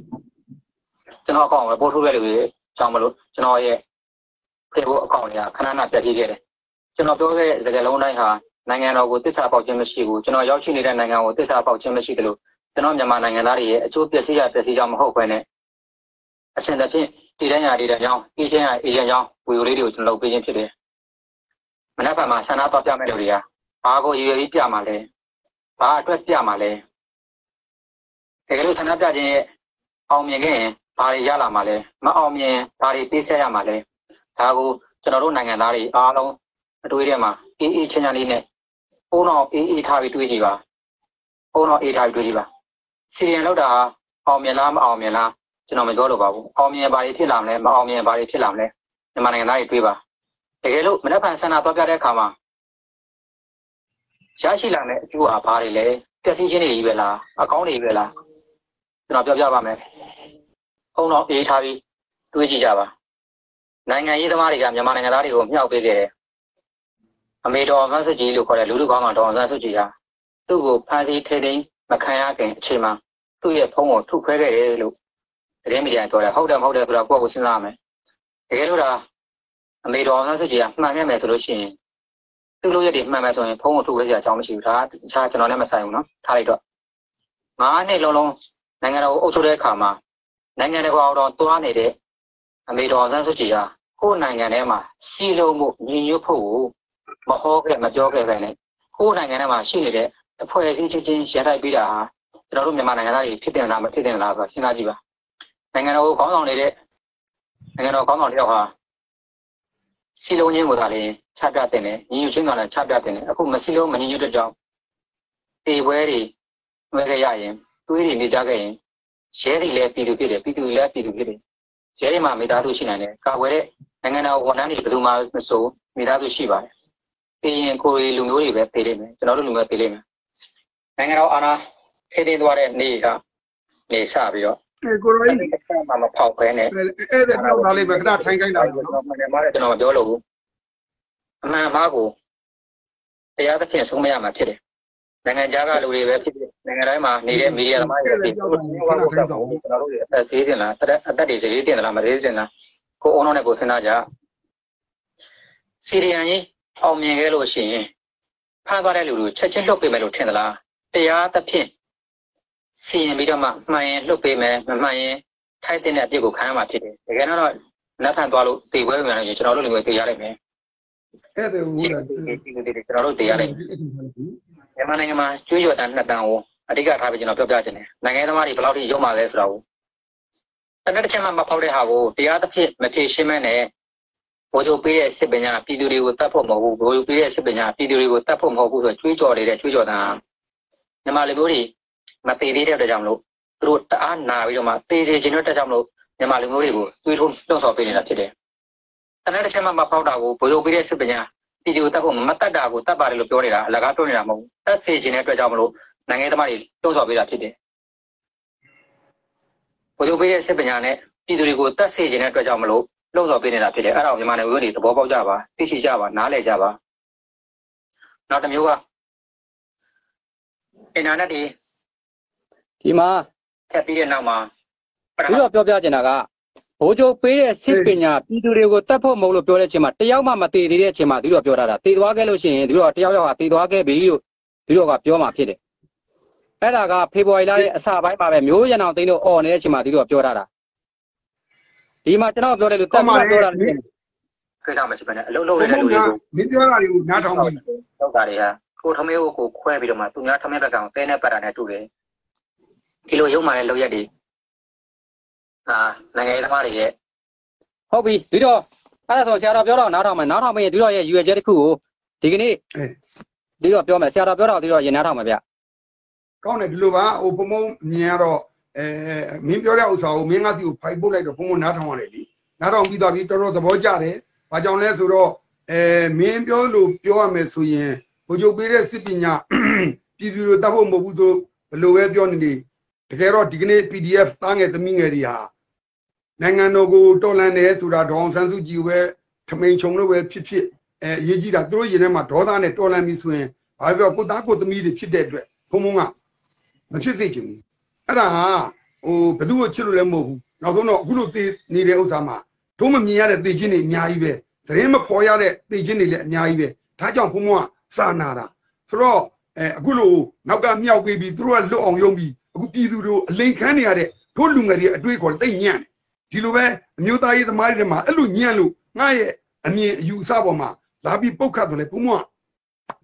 ကျွန်တော်အကောင့်ပဲပို့ထုတ်တဲ့လူတွေကြောင့်မလို့ကျွန်တော်ရဲ့ Facebook အကောင့်တွေကခဏခဏပြတ်ပြေးခဲ့တယ်ကျွန်တော်ပြောခဲ့တဲ့စကားလုံးတိုင်းဟာနိုင်ငံတော်ကိုတစ္ဆာပေါက်ခြင်းမရှိဘူးကျွန်တော်ရောက်ရှိနေတဲ့နိုင်ငံကိုတစ္ဆာပေါက်ခြင်းမရှိတယ်လို့ကျွန်တော်မြန်မာနိုင်ငံသားတွေရဲ့အကျိုးပျက်စီးရပျက်စီးကြောင်းမဟုတ်ဘဲနဲ့အရှင်သဖြင့်တည်တန်းရာတည်တန်းကြောင်းအေဂျင့်ရာအေဂျင့်ကြောင်းဝီယိုလေးတွေကိုကျွန်တော်လုပ်ပေးခြင်းဖြစ်တယ်မနက်ဖြန်မှာဆန္ဒတော့ပြမဲ့လူတွေကဘာကိုရည်ရွယ်ပြီးပြမှာလဲဘာအတွက်ပြမှာလဲ ကယ်လို့ဆန္ဒပြခြင်းရဲ့အောင်မြင်ခဲ့ရင်ဘာတွေရလာမှာလဲမအောင်မြင်ဘာတွေပေးဆက်ရမှာလဲဒါကိုကျွန်တော်တို့နိုင်ငံသားတွေအားလုံးအတွေ့အထဲမှာအေးအေးချမ်းချမ်းလေးနဲ့ပုံတော့အေးအေးထားပြီးတွေးကြည့်ပါပုံတော့အေးထားပြီးတွေးကြည့်ပါစီရီယန်လောက်တာအောင်မြင်လားမအောင်မြင်လားကျွန်တော်မပြောတော့ပါဘူးအောင်မြင်ဘာတွေဖြစ်လာမလဲမအောင်မြင်ဘာတွေဖြစ်လာမလဲမြန်မာနိုင်ငံသားတွေတွေးပါတကယ်လို့မနက်ဖြန်ဆန္ဒသွားပြတဲ့အခါမှာရရှိလာမယ့်အကျိုးဟာဘာတွေလဲပျက်စီးခြင်းတွေကြီးပဲလားအကောင်းတွေကြီးပဲလား ကျွန်တော်ပြောပြပါမယ်။အုံတော့အေးထားပြီးတွေးကြည့်ကြပါ။နိုင်ငံရေးသမားတွေကမြန်မာနိုင်ငံသားတွေကိုမြောက်ပေးခဲ့တယ်။အမေတော်မဆစ်ကြီးလို့ခေါ်တဲ့လူလူကောင်းကောင်တော်ဆန်းစုကြည်ဟာသူ့ကိုဖမ်းဆီးထိန်းသိမ်းမခံရခင်အချိန်မှာသူ့ရဲ့ဖုန်းကိုထုတ်ခွဲခဲ့တယ်လို့သတင်းမီဒီယာပြောတယ်။ဟုတ်တယ်မဟုတ်တယ်ဆိုတော့ကိုယ့်ကိုစဉ်းစားရမယ်။တကယ်လို့ဒါအမေတော်ဆန်းစုကြည်ကမှန်ခဲ့မယ်ဆိုလို့ရှိရင်သူ့လိုရက်တွေမှန်မယ်ဆိုရင်ဖုန်းကိုထုတ်ခွဲစရာအကြောင်းမရှိဘူး။ဒါကတခြားကျွန်တော်လည်းမဆိုင်ဘူးနော်။ထားလိုက်တော့ငါးနှစ်လုံးလုံး နိုင်ငံတော်ကိုအုပ်ချုပ်တဲ့အခါမှာနိုင်ငံတော်တော်တွားနေတဲ့အမေတော်ဆန်းစုကြည်ဟာကိုယ်နိုင်ငံထဲမှာစီလုံးမှုညီညွတ်ဖို့ကိုမဟောခဲ့မပြောခဲ့ပဲနဲ့ကိုယ်နိုင်ငံထဲမှာရှိနေတဲ့အဖွဲ့အစည်းချင်းချင်းရန်တိုက်ပေးတာဟာကျွန်တော်တို့မြန်မာနိုင်ငံသားတွေဖြစ်တင်လားမဖြစ်တင်လားဆိုစဉ်းစားကြည့်ပါနိုင်ငံတော်ကိုခေါင်းဆောင်နေတဲ့နိုင်ငံတော်ခေါင်းဆောင်တယောက်ဟာစီလုံးချင်းကိုသာလေချပြတင်တယ်ညီညွတ်ချင်းကလည်းချပြတင်တယ်အခုမစီလုံးမညီညွတ်တဲ့ကြောင့်တေပွဲတွေဝဲခဲ့ရရင်သွေး တွေနေကြခဲ့ရင်ရဲတွေလည်းပြည်သူဖြစ်တယ်ပြည်သူတွေလည်းပြည်သူဖြစ်တယ်ရဲတွေမှာမိသားစုရှိနိုင်တယ်ကာကွယ်တဲ့နိုင်ငံတော်ဝန်ထမ်းတွေဘယ်သူမှမဆိုမိသားစုရှိပါတယ်ပြီးရင်ကိုရီလူမျိုးတွေပဲပေးလိမ့်မယ်ကျွန်တော်တို့လူမျိုးပေးလိမ့်မယ်နိုင်ငံတော်အာဏာထိသိမ်းသွားတဲ့နေ့ကနေစပြီးတော့အဲကိုရိုအဲ့ကြီးဒီအချက်မှမဖောက်ခဲနဲ့အဲ့ဒါပြောတာလေးပဲခဏထိုင်ခိုင်းတာကျွန်တော်မှန်တယ်မှာကျွန်တော်မပြောလို့ဘူးအမှန်မှားကိုတရားသဖြင့်ဆုံးမရမှာဖြစ်တယ် နိုင်ငံခြားကလူတွေပဲဖြစ်ဖြစ်နိုင်ငံတိုင်းမှာနေတဲ့မီဒီယာသမားတွေပဲဖြစ်ဖြစ်ကျွန်တော်တို့အသက်သေးစင်လားအသက်အသက်တွေဈေးတင်လားမသေးစင်လားကိုအုံးလုံးနဲ့ကိုစဉ်းစားကြစီရီယန်ကြီးအောင်မြင်ခဲ့လို့ရှိရင်ဖားသွားတဲ့လူတွေကိုချက်ချင်းလွတ်ပေးမယ်လို့ထင်သလားတရားသဖြင့်စီရင်ပြီးတော့မှမှန်ရင်လွတ်ပေးမယ်မမှန်ရင်ထိုက်တဲ့အပြစ်ကိုခံရမှာဖြစ်တယ်တကယ်တော့လက်ဖန်သွားလို့တေပွဲပြန်လို့ကျွန်တော်တို့လူမျိုးတေရလိုက်မယ်အဲ့ဒါဟုတ်လားကျွန်တော်တို့တေရလိုက် မြန်မာနိုင်ငံမှာကျွေးကြော်တန်းနှစ်တန်းကိုအဓိကထားပြီးကျွန်တော်ပြောပြချင်တယ်နိုင်ငံသမားတွေဘယ်လောက်ထိရုံမာလဲဆိုတော့တနက်တစ်ချက်မှမဖောက်တဲ့ဟာကိုတရားသဖြင့်မဖြေရှင်းမဲနဲ့ဘိုးချုပ်ပေးတဲ့စစ်ပညာပြည်သူတွေကိုတတ်ဖို့မဟုတ်ဘူးဘိုးချုပ်ပေးတဲ့စစ်ပညာပြည်သူတွေကိုတတ်ဖို့မဟုတ်ဘူးဆိုကျွေးကြော်နေတဲ့ကျွေးကြော်တန်းမြန်မာလူမျိုးတွေမသေးသေးတဲ့အတွက်ကြောင့်မလို့သူတို့တအားနာပြီးတော့မှသေစေခြင်းတဲ့အတွက်ကြောင့်မလို့မြန်မာလူမျိုးတွေကိုတွေးထုံးလှုပ်ဆော်ပေးနေတာဖြစ်တယ်တနက်တစ်ချက်မှမဖောက်တာကိုဘိုးချုပ်ပေးတဲ့စစ်ပညာ ပြည်သူတတ်ဖို့မတတ်တာကိုတတ်ပါတယ်လို့ပြောနေတာအလကားပြောနေတာမဟုတ်ဘူးတတ်စေခြင်းတဲ့အတွက်ကြောင့်မလို့နိုင်ငံသမားတွေတုံ့ဆော်ပေးတာဖြစ်တယ်ဘိုးချုပ်ပေးတဲ့စစ်ပညာနဲ့ပြည်သူတွေကိုတတ်စေခြင်းတဲ့အတွက်ကြောင့်မလို့လှုံ့ဆော်ပေးနေတာဖြစ်တယ်အဲ့ဒါကိုမြန်မာနိုင်ငံတွေသဘောပေါက်ကြပါသိရှိကြပါနားလည်ကြပါနောက်တစ်မျိုးကအင်တာနက်တွေဒီမှာဖြတ်ပြီးတဲ့နောက်မှာပထမပြီးတော့ပြောပြချင်တာက ဘိုးချုပ်ပေးတဲ့စစ်ပညာပြည်သူတွေကိုတတ်ဖို့မဟုတ်လို့ပြောတဲ့အချိန်မှာတယောက်မှမသေးသေးတဲ့အချိန်မှာသူတို့ပြောတာတာတည်သွားခဲ့လို့ရှိရင်သူတို့ကတယောက်ယောက်ကတည်သွားခဲ့ပြီလို့သူတို့ကပြောမှဖြစ်တယ်အဲ့ဒါကဖေဖော်ဝါရီလရဲ့အစပိုင်းမှာပဲမျိုးရံအောင်သိန်းတို့អော်နေတဲ့အချိန်မှာသူတို့ကပြောတာတာဒီမှာကျွန်တော်ပြောတယ်လို့တတ်မှပြောတာလေကိစ္စမရှိဘဲနဲ့အလုံးလုံးနေတဲ့လူတွေကိုမင်းပြောတာတွေကိုနားထောင်ပြီးလောက်တာတွေဟာကိုထမင်းကိုကိုခွဲပြီးတော့မှသူများထမင်းဘက်ကောင်တဲနဲ့ပတ်တာနဲ့တူတယ်ဒီလိုရုံမှလည်းလောက်ရက်တွေ အာနိုင်ငံရေးသမားတွေရဲ့ဟုတ်ပြီဒီတော့အဲ့ဒါဆိုဆရာတော်ပြောတော့နားထောင်မယ်နားထောင်မရင်ဒီတော့ရဲ့ယူရချက်တစ်ခုကိုဒီကနေ့ဒီတော့ပြောမယ်ဆရာတော်ပြောတော့ဒီတော့ရင်နားထောင်မယ်ဗျကောင်းတယ်ဒီလိုပါဟိုဘုံဘုံမြင်ရတော့အဲမင်းပြောတဲ့ဥစ္စာကိုမင်းငါစီကိုဖိုက်ပုတ်လိုက်တော့ဘုံဘုံနားထောင်ရတယ်လीနားထောင်ပြီးသွားပြီတော်တော်သဘောကျတယ်ဘာကြောင့်လဲဆိုတော့အဲမင်းပြောလို့ပြောရမယ်ဆိုရင်ဘိုလ်ချုပ်ပေးတဲ့စစ်ပညာပြည်သူတွေတတ်ဖို့မဟုတ်ဘူးဆိုဘယ်လိုပဲပြောနေနေ တကယ်တော့ဒီကနေ့ PDF သားငယ်သမီးငယ်တွေဟာနိုင်ငံတော်ကိုတော်လှန်တယ်ဆိုတာဒေါအောင်ဆန်းစုကြည်ပဲထမိန်ချုံလို့ပဲဖြစ်ဖြစ်အဲအရေးကြီးတာသူတို့ရင်ထဲမှာဒေါသနဲ့တော်လှန်ပြီဆိုရင်ဘာပြောကိုသားကိုသမီးတွေဖြစ်တဲ့အတွက်ဘုံဘုံကမဖြစ်စေချင်ဘူးအဲ့ဒါဟာဟိုဘယ်သူ့ကိုချစ်လို့လည်းမဟုတ်ဘူးနောက်ဆုံးတော့အခုလိုသိနေတဲ့ဥစ္စာမှာတို့မမြင်ရတဲ့သိချင်းတွေအများကြီးပဲသတင်းမဖော်ရတဲ့သိချင်းတွေလည်းအများကြီးပဲဒါကြောင့်ဘုံဘုံကစာနာတာဆိုတော့အဲအခုလိုနောက်ကမြောက်ပေးပြီးသူတို့ကလွတ်အောင်ယုံပြီး အခုပြည်သူတို့အလိန်ခန်းနေရတဲ့တို့လူငယ်တွေအတွေ့အခေါ်တိတ်ညံ့တယ်ဒီလိုပဲအမျိုးသားရေးသမားတွေထဲမှာအဲ့လိုညံ့လို့ငါရဲ့အမြင်အယူအဆပေါ်မှာလာပြီးပုတ်ခတ်တယ်လေဘုံဘုံက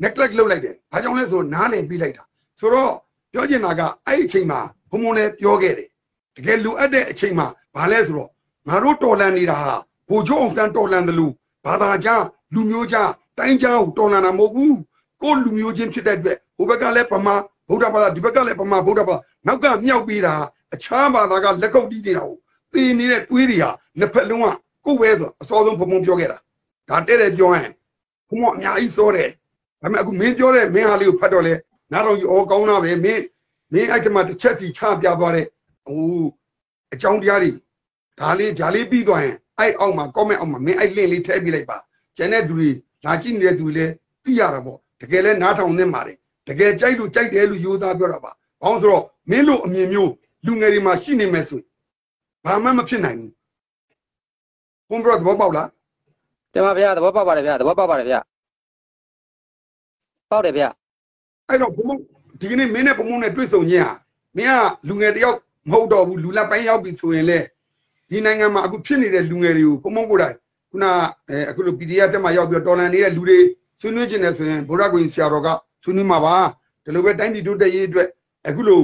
neglect လုပ်လိုက်တယ်ဘာကြောင့်လဲဆိုတော့နားလည်ပြီးလိုက်တာဆိုတော့ပြောချင်တာကအဲ့ဒီအချိန်မှာဘုံဘုံလည်းပြောခဲ့တယ်တကယ်လူအပ်တဲ့အချိန်မှာဘာလဲဆိုတော့ငါတို့တော်လန်နေတာဟာဘိုလ်ချုပ်အောင်ဆန်းတော်လန်တယ်လို့ဘာသာကြားလူမျိုးကြားတိုင်းကြားကိုတော်လန်တာမဟုတ်ဘူးကိုယ်လူမျိုးချင်းဖြစ်တဲ့အတွက်ဟိုဘက်ကလည်းဗမာ ဗုဒ္ဓဘာသာဒီဘက်ကလည်းဗမာဗုဒ္ဓဘာသာနောက်ကမြောက်ပေးတာအခြားဘာသာကလက်ကုပ်တီးနေတာကိုသိနေတဲ့တွေးတွေဟာနှစ်ဖက်လုံးကကိုယ်ပဲဆိုအစောဆုံးဘုံဘုံပြောခဲ့တာဒါတဲ့တဲ့ပြောရင်ဘုံဘုံအများကြီးစောတယ်ဒါပေမဲ့အခုမင်းပြောတဲ့မင်းဟာလေးကိုဖတ်တော့လေနားတော်ကြီးအော်ကောင်းတာပဲမင်းမင်းအဲ့ဒီမှာတစ်ချက်စီချပြသွားတဲ့ဟိုအကြောင်းတရားတွေဒါလေးဓာလေးပြီးသွားရင်အဲ့အောက်မှာ comment အောက်မှာမင်းအဲ့ link လေးထည့်ပြလိုက်ပါကျန်တဲ့သူတွေလာကြည့်နေတဲ့သူတွေလည်းသိရတာပေါ့တကယ်လဲနားထောင်နေမှာတယ် တကယ်ကြိုက်လို့ကြိုက်တယ်လို့ယူသားပြောတာပါဘာလို့ဆိုတော့မင်းတို့အမြင်မျိုးလူငယ်တွေမှာရှိနေမယ်ဆိုဘာမှမဖြစ်နိုင်ဘူးဘုံဘရသဘောပေါက်လားတင်ပါဗျာသဘောပေါက်ပါတယ်ဗျာသဘောပေါက်ပါတယ်ဗျာပေါက်တယ်ဗျာအဲ့တော့ဘုံဘုံဒီကနေ့မင်းနဲ့ဘုံဘုံနဲ့တွေ့ဆုံခြင်းဟာမင်းကလူငယ်တယောက်မဟုတ်တော့ဘူးလူလက်ပိုင်းရောက်ပြီဆိုရင်လေဒီနိုင်ငံမှာအခုဖြစ်နေတဲ့လူငယ်တွေကိုဘုံဘုံကိုယ်တိုင်ခုနအဲအခုလို PDF တက်မှာရောက်ပြီးတော့တော်လန်နေတဲ့လူတွေဆွေးနွေးခြင်းနဲ့ဆိုရင်ဗုဒ္ဓဂုင်ဆရာတော်က ဆွေးနွေးမှာပါဒီလိုပဲတိုင်းပြည်တိုးတက်ရေးအတွက်အခုလို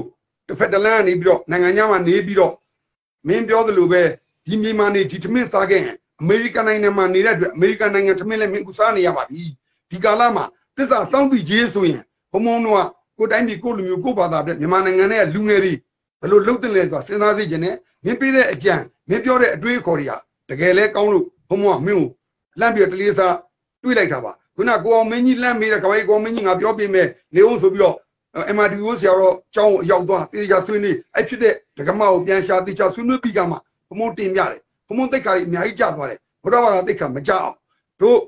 တစ်ဖက်တစ်လမ်းကနေပြီးတော့နိုင်ငံခြားမှာနေပြီးတော့မင်းပြောသလိုပဲဒီမြေမှာနေဒီထမင်းစားခဲ့ရင်အမေရိကန်နိုင်ငံမှာနေတဲ့အတွက်အမေရိကန်နိုင်ငံထမင်းလည်းမင်းကူစားနေရပါပြီဒီကာလမှာသစ္စာစောင့်သိခြင်းဆိုရင်ဘုံဘုံတို့ကကိုယ်တိုင်းပြည်ကိုယ်လူမျိုးကိုယ်ဘာသာအတွက်မြန်မာနိုင်ငံရဲ့လူငယ်တွေဘယ်လိုလုပ်တင်လဲဆိုတာစဉ်းစားသိခြင်းနဲ့မင်းပေးတဲ့အကြံမင်းပြောတဲ့အတွေးအခေါ်တွေဟာတကယ်လဲကောင်းလို့ဘုံဘုံကမင်းကိုလန့်ပြီးတော့တလေးစားတွေးလိုက်တာပါ ခုနကိုအောင်မင်းကြီးလန့်မေးတဲ့ကမ္ဘာကြီးကိုအောင်မင်းကြီးငါပြောပြမယ်နေအောင်ဆိုပြီးတော့ MRDO ဆရာတော်ကျောင်းအရောက်သွားတေချာဆွေးနွေးအဲ့ဖြစ်တဲ့ဒကမကိုပြန်ရှာတေချာဆွေးနွေးပြီးကမှဘုံဘုံတင်ပြတယ်ဘုံဘုံတိတ်ခါကြီးအများကြီးကျသွားတယ်ဘုရားဘာသာတိတ်ခါမကြအောင်တို့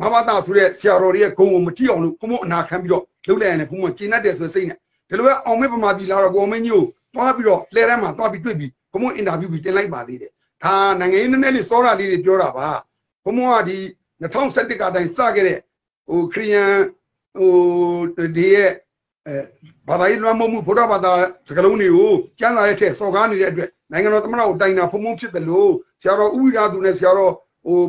မဘာသာဆိုတဲ့ဆရာတော်တွေရဲ့ဂုံကိုမကြည့်အောင်လို့ဘုံဘုံအနာခံပြီးတော့လှုပ်လိုက်ရင်လည်းဘုံဘုံကျဉ်တ်တယ်ဆိုတဲ့စိတ်နဲ့ဒီလိုပဲအောင်မဲပမာပြည်လာတော့ကိုအောင်မင်းကြီးကိုတွားပြီးတော့လှဲထဲမှာတွားပြီးတွေ့ပြီးဘုံဘုံအင်တာဗျူးပြီးတင်လိုက်ပါသေးတယ်ဒါနိုင်ငံရေးနည်းနည်းလေးစောတာလေးတွေပြောတာပါဘုံဘုံကဒီ 2011ကတိုင်းစခဲ့တဲ့ဟိုခရီးယန်ဟိုဒီရဲ့အဲဘာသာရေးလွှမ်းမိုးမှုဗုဒ္ဓဘာသာစကားလုံးတွေကိုကျမ်းစာရဲ့ထက်စော်ကားနေတဲ့အတွက်နိုင်ငံတော်သမ္မတကိုတိုင်တာဖုံဖုံဖြစ်တယ်လို့ဆရာတော်ဥဝိရာသူနဲ့ဆရာတော်ဟို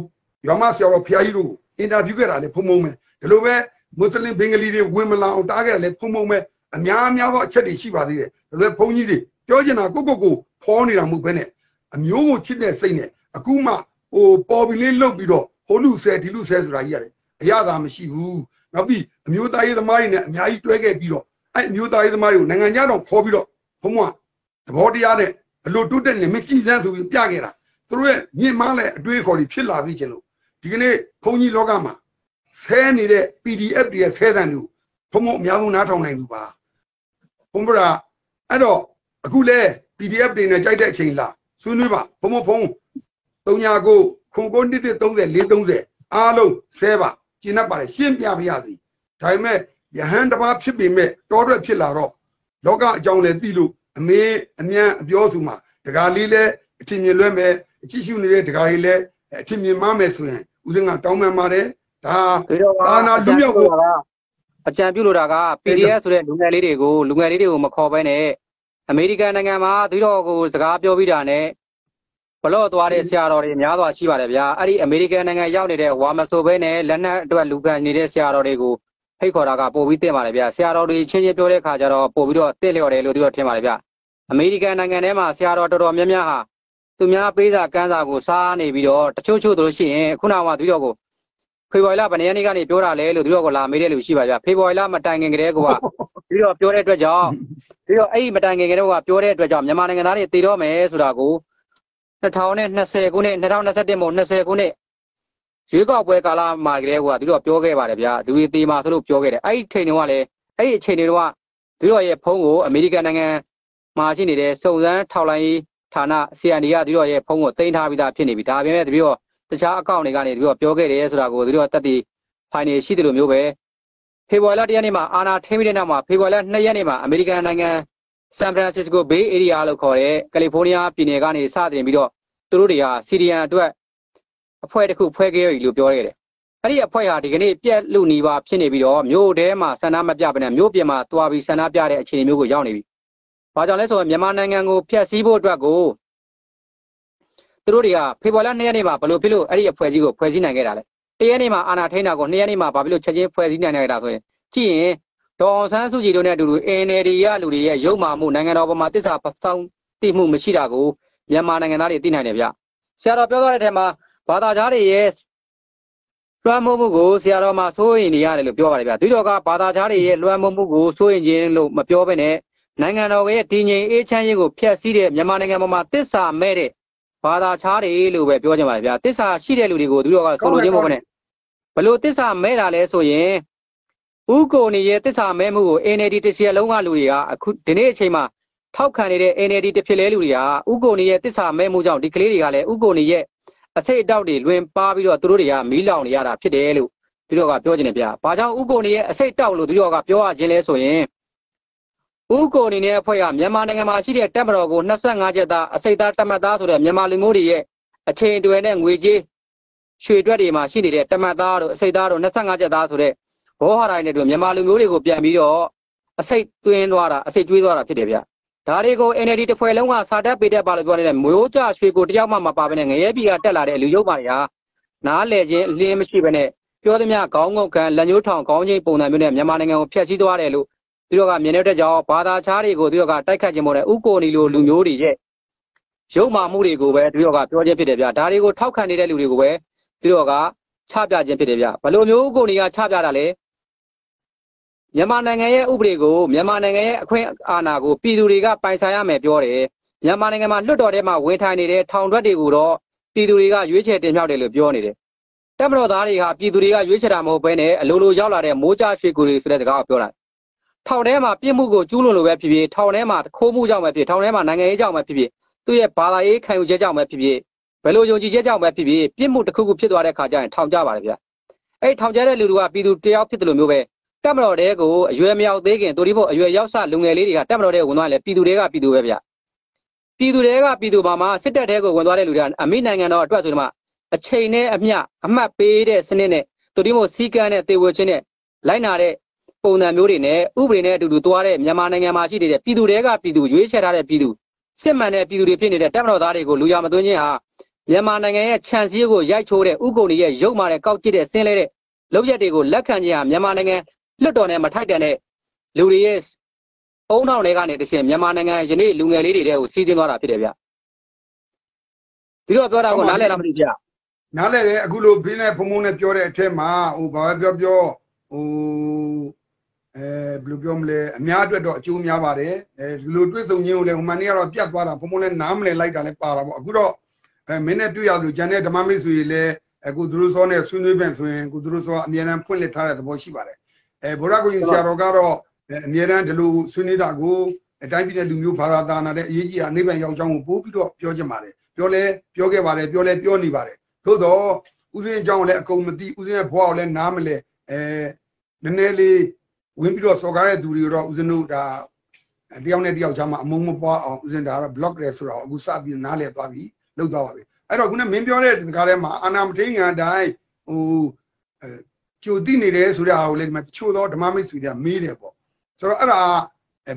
ရမဆရာတော်ဖျားကြီးတို့ကိုအင်တာဗျူးခဲ့တာလေဖုံဖုံပဲဒီလိုပဲမွတ်စလင်ဘင်္ဂလီတွေဝင်မလာအောင်တားခဲ့တယ်လေဖုံဖုံပဲအများအများသောအချက်တွေရှိပါသေးတယ်ဒီလိုဘုန်းကြီးတွေပြောချင်တာကိုကိုကိုဖောနေတာမဟုတ်ဘဲနဲ့အမျိုးကိုချစ်တဲ့စိတ်နဲ့အခုမှဟိုပေါ်ပြီးလေးလှုပ်ပြီးတော့ ဟိုလူဆဲဒီလူဆဲဆိုတာကြီးရတယ်အရသာမရှိဘူးနောက်ပြီးအမျိုးသားရေးသမားတွေနဲ့အများကြီးတွဲခဲ့ပြီးတော့အဲ့အမျိုးသားရေးသမားတွေကိုနိုင်ငံခြားတော့ခေါ်ပြီးတော့ဘုံကသဘောတရားနဲ့ဘလို့တုတ်တက်နေမကြည်စမ်းဆိုပြီးပြခဲ့တာသူတို့ရဲ့မြင့်မားတဲ့အတွေးခေါ်တွေဖြစ်လာသိချင်လို့ဒီကနေ့ဘုန်းကြီးလောကမှာဆဲနေတဲ့ PDF တွေရဲ့ဆဲတန်တွေကိုဘုံဘုံအများဆုံးနားထောင်နိုင်သူပါဘုံဗရာအဲ့တော့အခုလဲ PDF တွေနဲ့ကြိုက်တဲ့အချိန်လားဆွေးနွေးပါဘုံဘုံဖုံ39 ခုခု9 30 430အားလုံးဆဲပါကျင်း납ပါတယ်ရှင်းပြပါရစေဒါပေမဲ့ယဟန်တစ်ပါးဖြစ်ပေမဲ့တောထွက်ဖြစ်လာတော့လောကအကြောင်းလည်းသိလို့အမေအမြန်အပြောစုမှာဒကာလေးလည်းအထင်မြင်လွဲမယ်အကြည့်ရှုနေတဲ့ဒကာလေးလည်းအထင်မြင်မမယ်ဆိုရင်ဦးစင်းကတောင်းပန်ပါတယ်ဒါဒီတော့အာနာလူမြောက်ကိုအကြံပြုလို့တာက PDF ဆိုတဲ့လူငယ်လေးတွေကိုလူငယ်လေးတွေကိုမခေါ်ဘဲနဲ့အမေရိကန်နိုင်ငံမှာဒီတော့ကိုစကားပြောပြီးတာနဲ့ ဘလော့သွားတဲ့ဆရာတော်တွေများစွာရှိပါတယ်ဗျာအဲ့ဒီအမေရိကန်နိုင်ငံရောက်နေတဲ့ဝါမဆိုဘဲနဲ့လက်နက်အတွက်လူကန်နေတဲ့ဆရာတော်တွေကိုဖိတ်ခေါ်တာကပို့ပြီးတင်ပါတယ်ဗျာဆရာတော်တွေချင်းချင်းပြောတဲ့ခါကျတော့ပို့ပြီးတော့တင့်လျော်တယ်လို့သူတို့ထင်ပါတယ်ဗျာအမေရိကန်နိုင်ငံထဲမှာဆရာတော်တော်တော်များများဟာသူများပေးစာကမ်းစာကိုစားနေပြီးတော့တချို့ချို့တို့ရှိရင်ခုနကဒီတော့ကိုဖေဖော်ဝါရီလဗနေရက်နေ့ကနေပြောတာလဲလို့ဒီတော့ကိုလာမေးတဲ့လူရှိပါဗျာဖေဖော်ဝါရီလမတိုင်ခင်ကတည်းကဒီတော့ပြောတဲ့အတွက်ကြောင့်ဒီတော့အဲ့ဒီမတိုင်ခင်ကတည်းကပြောတဲ့အတွက်ကြောင့်မြန်မာနိုင်ငံသားတွေတည်တော့မယ်ဆိုတာကို 2020ခုနှစ်2021မို့20ခုနှစ်ရွေးကောက်ပွဲကာလမှာကလေးကဒီတော့ပြောခဲ့ပါတယ်ဗျာသူတွေတေးမှာဆိုလို့ပြောခဲ့တယ်အဲ့ဒီချိန်တုန်းကလည်းအဲ့ဒီအချိန်တုန်းကဒီတော့ရဲ့ဖုန်းကိုအမေရိကန်နိုင်ငံမှာရှိနေတဲ့စုံစမ်းထောက်လိုင်းဌာန CND ကဒီတော့ရဲ့ဖုန်းကိုတင်ထားပြီးသားဖြစ်နေပြီဒါပေမဲ့ဒီတော့တခြားအကောင့်တွေကနေဒီတော့ပြောခဲ့တယ်ဆိုတာကိုဒီတော့တက်တည်ဖိုင်နေရှိတယ်လို့မျိုးပဲဖေဖော်ဝါရီလ၁ရက်နေ့မှာအာနာထင်းပြီးတဲ့နောက်မှာဖေဖော်ဝါရီလ2ရက်နေ့မှာအမေရိကန်နိုင်ငံ ဆန်ဖရန်စစ္စကိုဘေးအေရီးယားလို့ခေါ်တဲ့ကယ်လီဖိုးနီးယားပြည်နယ်ကနေစတင်ပြီးတော့သူတို့တွေဟာစီရီယန်အတွက်အဖွဲ့တစ်ခုဖွဲ့ခဲ့ပြီလို့ပြောခဲ့တယ်။အဲ့ဒီအဖွဲ့ဟာဒီကနေ့ပြက်လူနီးပါဖြစ်နေပြီးတော့မြို့ထဲမှာဆန္ဒမပြဘဲနဲ့မြို့ပြင်မှာတွားပြီးဆန္ဒပြတဲ့အခြေအနေမျိုးကိုရောက်နေပြီ။ဘာကြောင့်လဲဆိုတော့မြန်မာနိုင်ငံကိုဖျက်ဆီးဖို့အတွက်ကိုသူတို့တွေကဖေဖော်ဝါရီလ2ရက်နေ့မှာဘလို့ဖြစ်လို့အဲ့ဒီအဖွဲ့ကြီးကိုဖွဲ့စည်းနိုင်ခဲ့တာလဲ။တရက်နေ့မှာအာဏာထိန်းတာကို2ရက်နေ့မှာဘာဖြစ်လို့ချက်ချင်းဖွဲ့စည်းနိုင်ခဲ့တာဆိုရင်ကြည့်ရင် ဒေါ်အောင်ဆန်းစုကြည်တို့နဲ့အတူတူ NLD ရလူတွေရဲ့ရုပ်မာမှုနိုင်ငံတော်ပေါ်မှာတစ္ဆာစောင်းတိမှုမရှိတာကိုမြန်မာနိုင်ငံသားတွေသိနိုင်တယ်ဗျဆရာတော်ပြောသွားတဲ့အထက်မှာဘာသာကြားတွေရဲ့လွှမ်းမိုးမှုကိုဆရာတော်မှာစိုးရင်နေရတယ်လို့ပြောပါတယ်ဗျဒီတော့ကဘာသာကြားတွေရဲ့လွှမ်းမိုးမှုကိုစိုးရင်ခြင်းလို့မပြောဘဲနဲ့နိုင်ငံတော်ရဲ့တည်ငြိမ်အေးချမ်းရေးကိုဖျက်ဆီးတဲ့မြန်မာနိုင်ငံပေါ်မှာတစ္ဆာမဲ့တဲ့ဘာသာခြားတွေလို့ပဲပြောကြပါတယ်ဗျတစ္ဆာရှိတဲ့လူတွေကိုဒီတော့ကဆိုလိုခြင်းမဟုတ်ဘဲနဲ့ဘလို့တစ္ဆာမဲ့တာလဲဆိုရင် ဥကိုနေရဲ့တစ္ဆာမဲမှုကို NLD တစ်စီလုံးကလူတွေကအခုဒီနေ့အချိန်မှာထောက်ခံနေတဲ့ NLD တစ်ဖြစ်လဲလူတွေကဥကိုနေရဲ့တစ္ဆာမဲမှုကြောင့်ဒီကလေးတွေကလည်းဥကိုနေရဲ့အစိတ်အတောက်တွေလွင်ပါပြီးတော့သူတို့တွေကမီးလောင်နေရတာဖြစ်တယ်လို့သူတို့ကပြောချင်တယ်ဗျာ။ဘာကြောင့်ဥကိုနေရဲ့အစိတ်တောက်လို့သူတို့ကပြောရခြင်းလဲဆိုရင်ဥကိုနေရဲ့အဖွဲ့ကမြန်မာနိုင်ငံမှာရှိတဲ့တပ်မတော်ကို25ကျပ်သားအစိတ်သားတမတ်သားဆိုတဲ့မြန်မာလူမျိုးတွေရဲ့အချိန်တွယ်နဲ့ငွေကြေးရွှေတွက်တွေမှာရှိနေတဲ့တမတ်သားတို့အစိတ်သားတို့25ကျပ်သားဆိုတဲ့ ဘောဟာတိုင်းနဲ့တို့မြန်မာလူမျိုးတွေကိုပြန်ပြီးတော့အစိတ်သွင်းသွားတာအစိတ်ကျွေးသွားတာဖြစ်တယ်ဗျဒါတွေကို NLD တစ်ဖွဲ့လုံးကစာတက်ပေးတတ်ပါလို့ပြောနေတဲ့မျိုးကြရွှေကိုတယောက်မှမပါဘဲနဲ့ငရဲပြည်ကတက်လာတဲ့လူရုပ်ပါတွေဟာနားလဲခြင်းအလင်းမရှိဘဲနဲ့ပြောသမျှခေါင်းငုတ်ခံလက်ညှိုးထောင်ခေါင်းချင်းပုံစံမျိုးနဲ့မြန်မာနိုင်ငံကိုဖျက်ဆီးသွားတယ်လို့သူတို့ကမြင်တဲ့ကြောင့်ဘာသာခြားတွေကိုသူတို့ကတိုက်ခတ်ခြင်းမို့လဲဥကိုနီလိုလူမျိုးတွေရဲ့ရုပ်မာမှုတွေကိုပဲသူတို့ကပြောခြင်းဖြစ်တယ်ဗျဒါတွေကိုထောက်ခံနေတဲ့လူတွေကိုပဲသူတို့ကချပြခြင်းဖြစ်တယ်ဗျဘယ်လိုမျိုးဥကိုနီကချပြတာလဲ မြန်မာနိုင်ငံရဲ့ဥပဒေကိုမြန်မာနိုင်ငံရဲ့အခွင့်အာဏာကိုပြည်သူတွေကပိုင်ဆိုင်ရမယ်ပြောတယ်မြန်မာနိုင်ငံမှာလွှတ်တော်ထဲမှာဝင်ထိုင်နေတဲ့ထောင်ထွက်တွေကိုတော့ပြည်သူတွေကရွေးချယ်တင်မြှောက်တယ်လို့ပြောနေတယ်တပ်မတော်သားတွေဟာပြည်သူတွေကရွေးချယ်တာမဟုတ်ဘဲနဲ့အလိုလိုရောက်လာတဲ့မိုးကြရွှေကူတွေဆိုတဲ့စကားကိုပြောတာထောင်ထဲမှာပြစ်မှုကိုကျူးလွန်လို့ပဲဖြစ်ဖြစ်ထောင်ထဲမှာခိုးမှုကြောင့်ပဲဖြစ်ထောင်ထဲမှာနိုင်ငံရေးကြောင့်ပဲဖြစ်ဖြစ်သူ့ရဲ့ဘာသာရေးခံယူချက်ကြောင့်ပဲဖြစ်ဖြစ်ဘယ်လိုယုံကြည်ချက်ကြောင့်ပဲဖြစ်ဖြစ်ပြစ်မှုတစ်ခုခုဖြစ်သွားတဲ့ခါကျရင်ထောင်ကြပါတယ်ဗျအဲ့ထောင်ကျတဲ့လူတွေကပြည်သူတယောက်ဖြစ်တယ်လို့မျိုးပဲ တက်မတော်တဲကိုအရွယ်မရောက်သေးခင်တို့ဒီဖို့အရွယ်ရောက်စလူငယ်လေးတွေကတက်မတော်တဲဝင်သွားတယ်ပြည်သူတွေကပြည်သူပဲဗျပြည်သူတွေကပြည်သူပါမှာစစ်တပ်တဲကိုဝင်သွားတဲ့လူတွေကအမိနိုင်ငံတော်အတွက်ဆိုတော့မှအချိန်နဲ့အမျှအမှတ်ပေးတဲ့စနစ်နဲ့တို့ဒီမို့စီကန်းနဲ့တေဝချင်းနဲ့လိုက်နာတဲ့ပုံစံမျိုးတွေနဲ့ဥပဒေနဲ့အတူတူသွားတဲ့မြန်မာနိုင်ငံမှာရှိနေတဲ့ပြည်သူတွေကပြည်သူရွေးချယ်ထားတဲ့ပြည်သူစစ်မှန်တဲ့ပြည်သူတွေဖြစ်နေတဲ့တက်မတော်သားတွေကိုလူရမသွင်းခြင်းဟာမြန်မာနိုင်ငံရဲ့ခြံစည်းကိုရိုက်ချိုးတဲ့ဥကုန်တွေရဲ့ရုပ်မာတဲ့ကောက်ကျစ်တဲ့ဆင်းလဲတဲ့လုပ်ရက်တွေကိုလက်ခံခြင်းဟာမြန်မာနိုင်ငံ လွတ်တော်နဲ့မထိုက်တန်တဲ့လူတွေရဲ့အုံထောင်တွေကနေတရှင်မြန်မာနိုင်ငံယနေ့လူငယ်လေးတွေတဲ့ကိုစီးတင်သွားတာဖြစ်တယ်ဗျဒီတော့ပြောတာကိုနားလည်လားမသိဗျနားလဲတယ်အခုလိုဘင်းနဲ့ဖုံဖုံနဲ့ပြောတဲ့အထက်မှာဟိုဘာပဲပြောပြောဟိုအဲဘယ်လိုပြောမလဲအများအတွက်တော့အကျိုးများပါတယ်အဲဒီလိုတွေ့ဆုံခြင်းကိုလည်းဟိုမနေ့ကတော့ပြတ်သွားတာဖုံဖုံနဲ့နားမလဲလိုက်တာလည်းပါတာပေါ့အခုတော့အဲမင်းနဲ့တွေ့ရလို့ဂျန်တဲ့ဓမ္မမိတ်ဆွေလည်းအခုသူတို့စောနဲ့ဆွေးနွေးပြန်ဆိုရင်အခုသူတို့စောအမြဲတမ်းဖွင့်လှစ်ထားတဲ့သဘောရှိပါတယ် အဲဗုဒ္ဓဂုရင်ဆရာတော်ကတော့အမြဲတမ်းဒီလိုဆွေးနွေးတာကိုအတိုင်းပြည်တဲ့လူမျိုးဘာသာသာနာတဲ့အရေးကြီးအနိဗ္ဗာန်ရောက်ကြောင်းကိုပို့ပြီးတော့ပြောချင်ပါတယ်ပြောလဲပြောခဲ့ပါတယ်ပြောလဲပြောနေပါတယ်သို့တော့ဥစဉ်အကြောင်းလည်းအကုန်မသိဥစဉ်ရဲ့ဘဝကိုလည်းနားမလဲအဲနည်းနည်းလေးဝင်ပြီးတော့စော်ကားတဲ့သူတွေတော့ဥစဉ်တို့ဒါတယောက်နဲ့တယောက်ချာမှာအမုံမပွားအောင်ဥစဉ်ဒါကတော့ block တယ်ဆိုတော့အခုစပြီးနားလဲသွားပြီလောက်သွားပါပြီအဲ့တော့ခုနမင်းပြောတဲ့ဒီကားထဲမှာအာနာမထိန်ငံတိုင်းဟိုအဲ ကြိုတိနေတယ်ဆိုတဲ့အားကိုလည်းဒီမှာတချို့သောဓမ္မမိတ်ဆွေတွေကမေးတယ်ပေါ့ဆိုတော့အဲ့ဒါ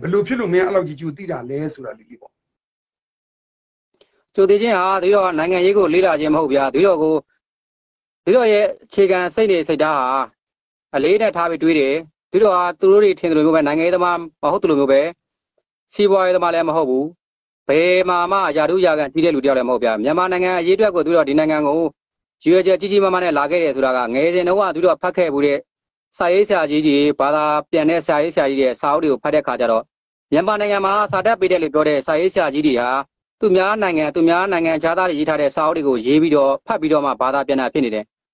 ဘယ်လိုဖြစ်လို့မင်းအဲ့လောက်ကြီးကြိုတိတာလဲဆိုတာလေးလေးပေါ့ကျိုသေးချင်းဟာဒီတော့နိုင်ငံရေးကိုလေးလာခြင်းမဟုတ်ဗျာဒီတော့ကိုဒီတော့ရဲ့အခြေခံစိတ်နေစိတ်ဓာတ်ဟာအလေးနဲ့ထားပြီးတွေးတယ်ဒီတော့ဟာသူတို့တွေထင်တယ်လို့မျိုးပဲနိုင်ငံရေးသမားမဟုတ်တယ်လို့မျိုးပဲစီးပွားရေးသမားလည်းမဟုတ်ဘူးဘယ်မှာမှယာတုယာကန်ကြီးတဲ့လူတယောက်လည်းမဟုတ်ဗျာမြန်မာနိုင်ငံအရေးအတွက်ကိုသူတို့ဒီနိုင်ငံကို ရွေးချက်ကြီးကြီးမားမားနဲ့လာခဲ့တယ်ဆိုတာကငယ်စဉ်တုန်းကသူတို့ဖတ်ခဲ့ဘူးတဲ့စာရေးဆရာကြီးကြီးဘာသာပြန်တဲ့ဆရာရေးဆရာကြီးရဲ့စာအုပ်တွေကိုဖတ်တဲ့ခါကျတော့မြန်မာနိုင်ငံမှာစာတက်ပေးတယ်လို့ပြောတဲ့စာရေးဆရာကြီးတွေဟာသူများနိုင်ငံသူများနိုင်ငံခြားသားတွေရေးထားတဲ့စာအုပ်တွေကိုရေးပြီးတော့ဖတ်ပြီးတော့မှဘာသာပြန်တာဖြစ်နေတယ်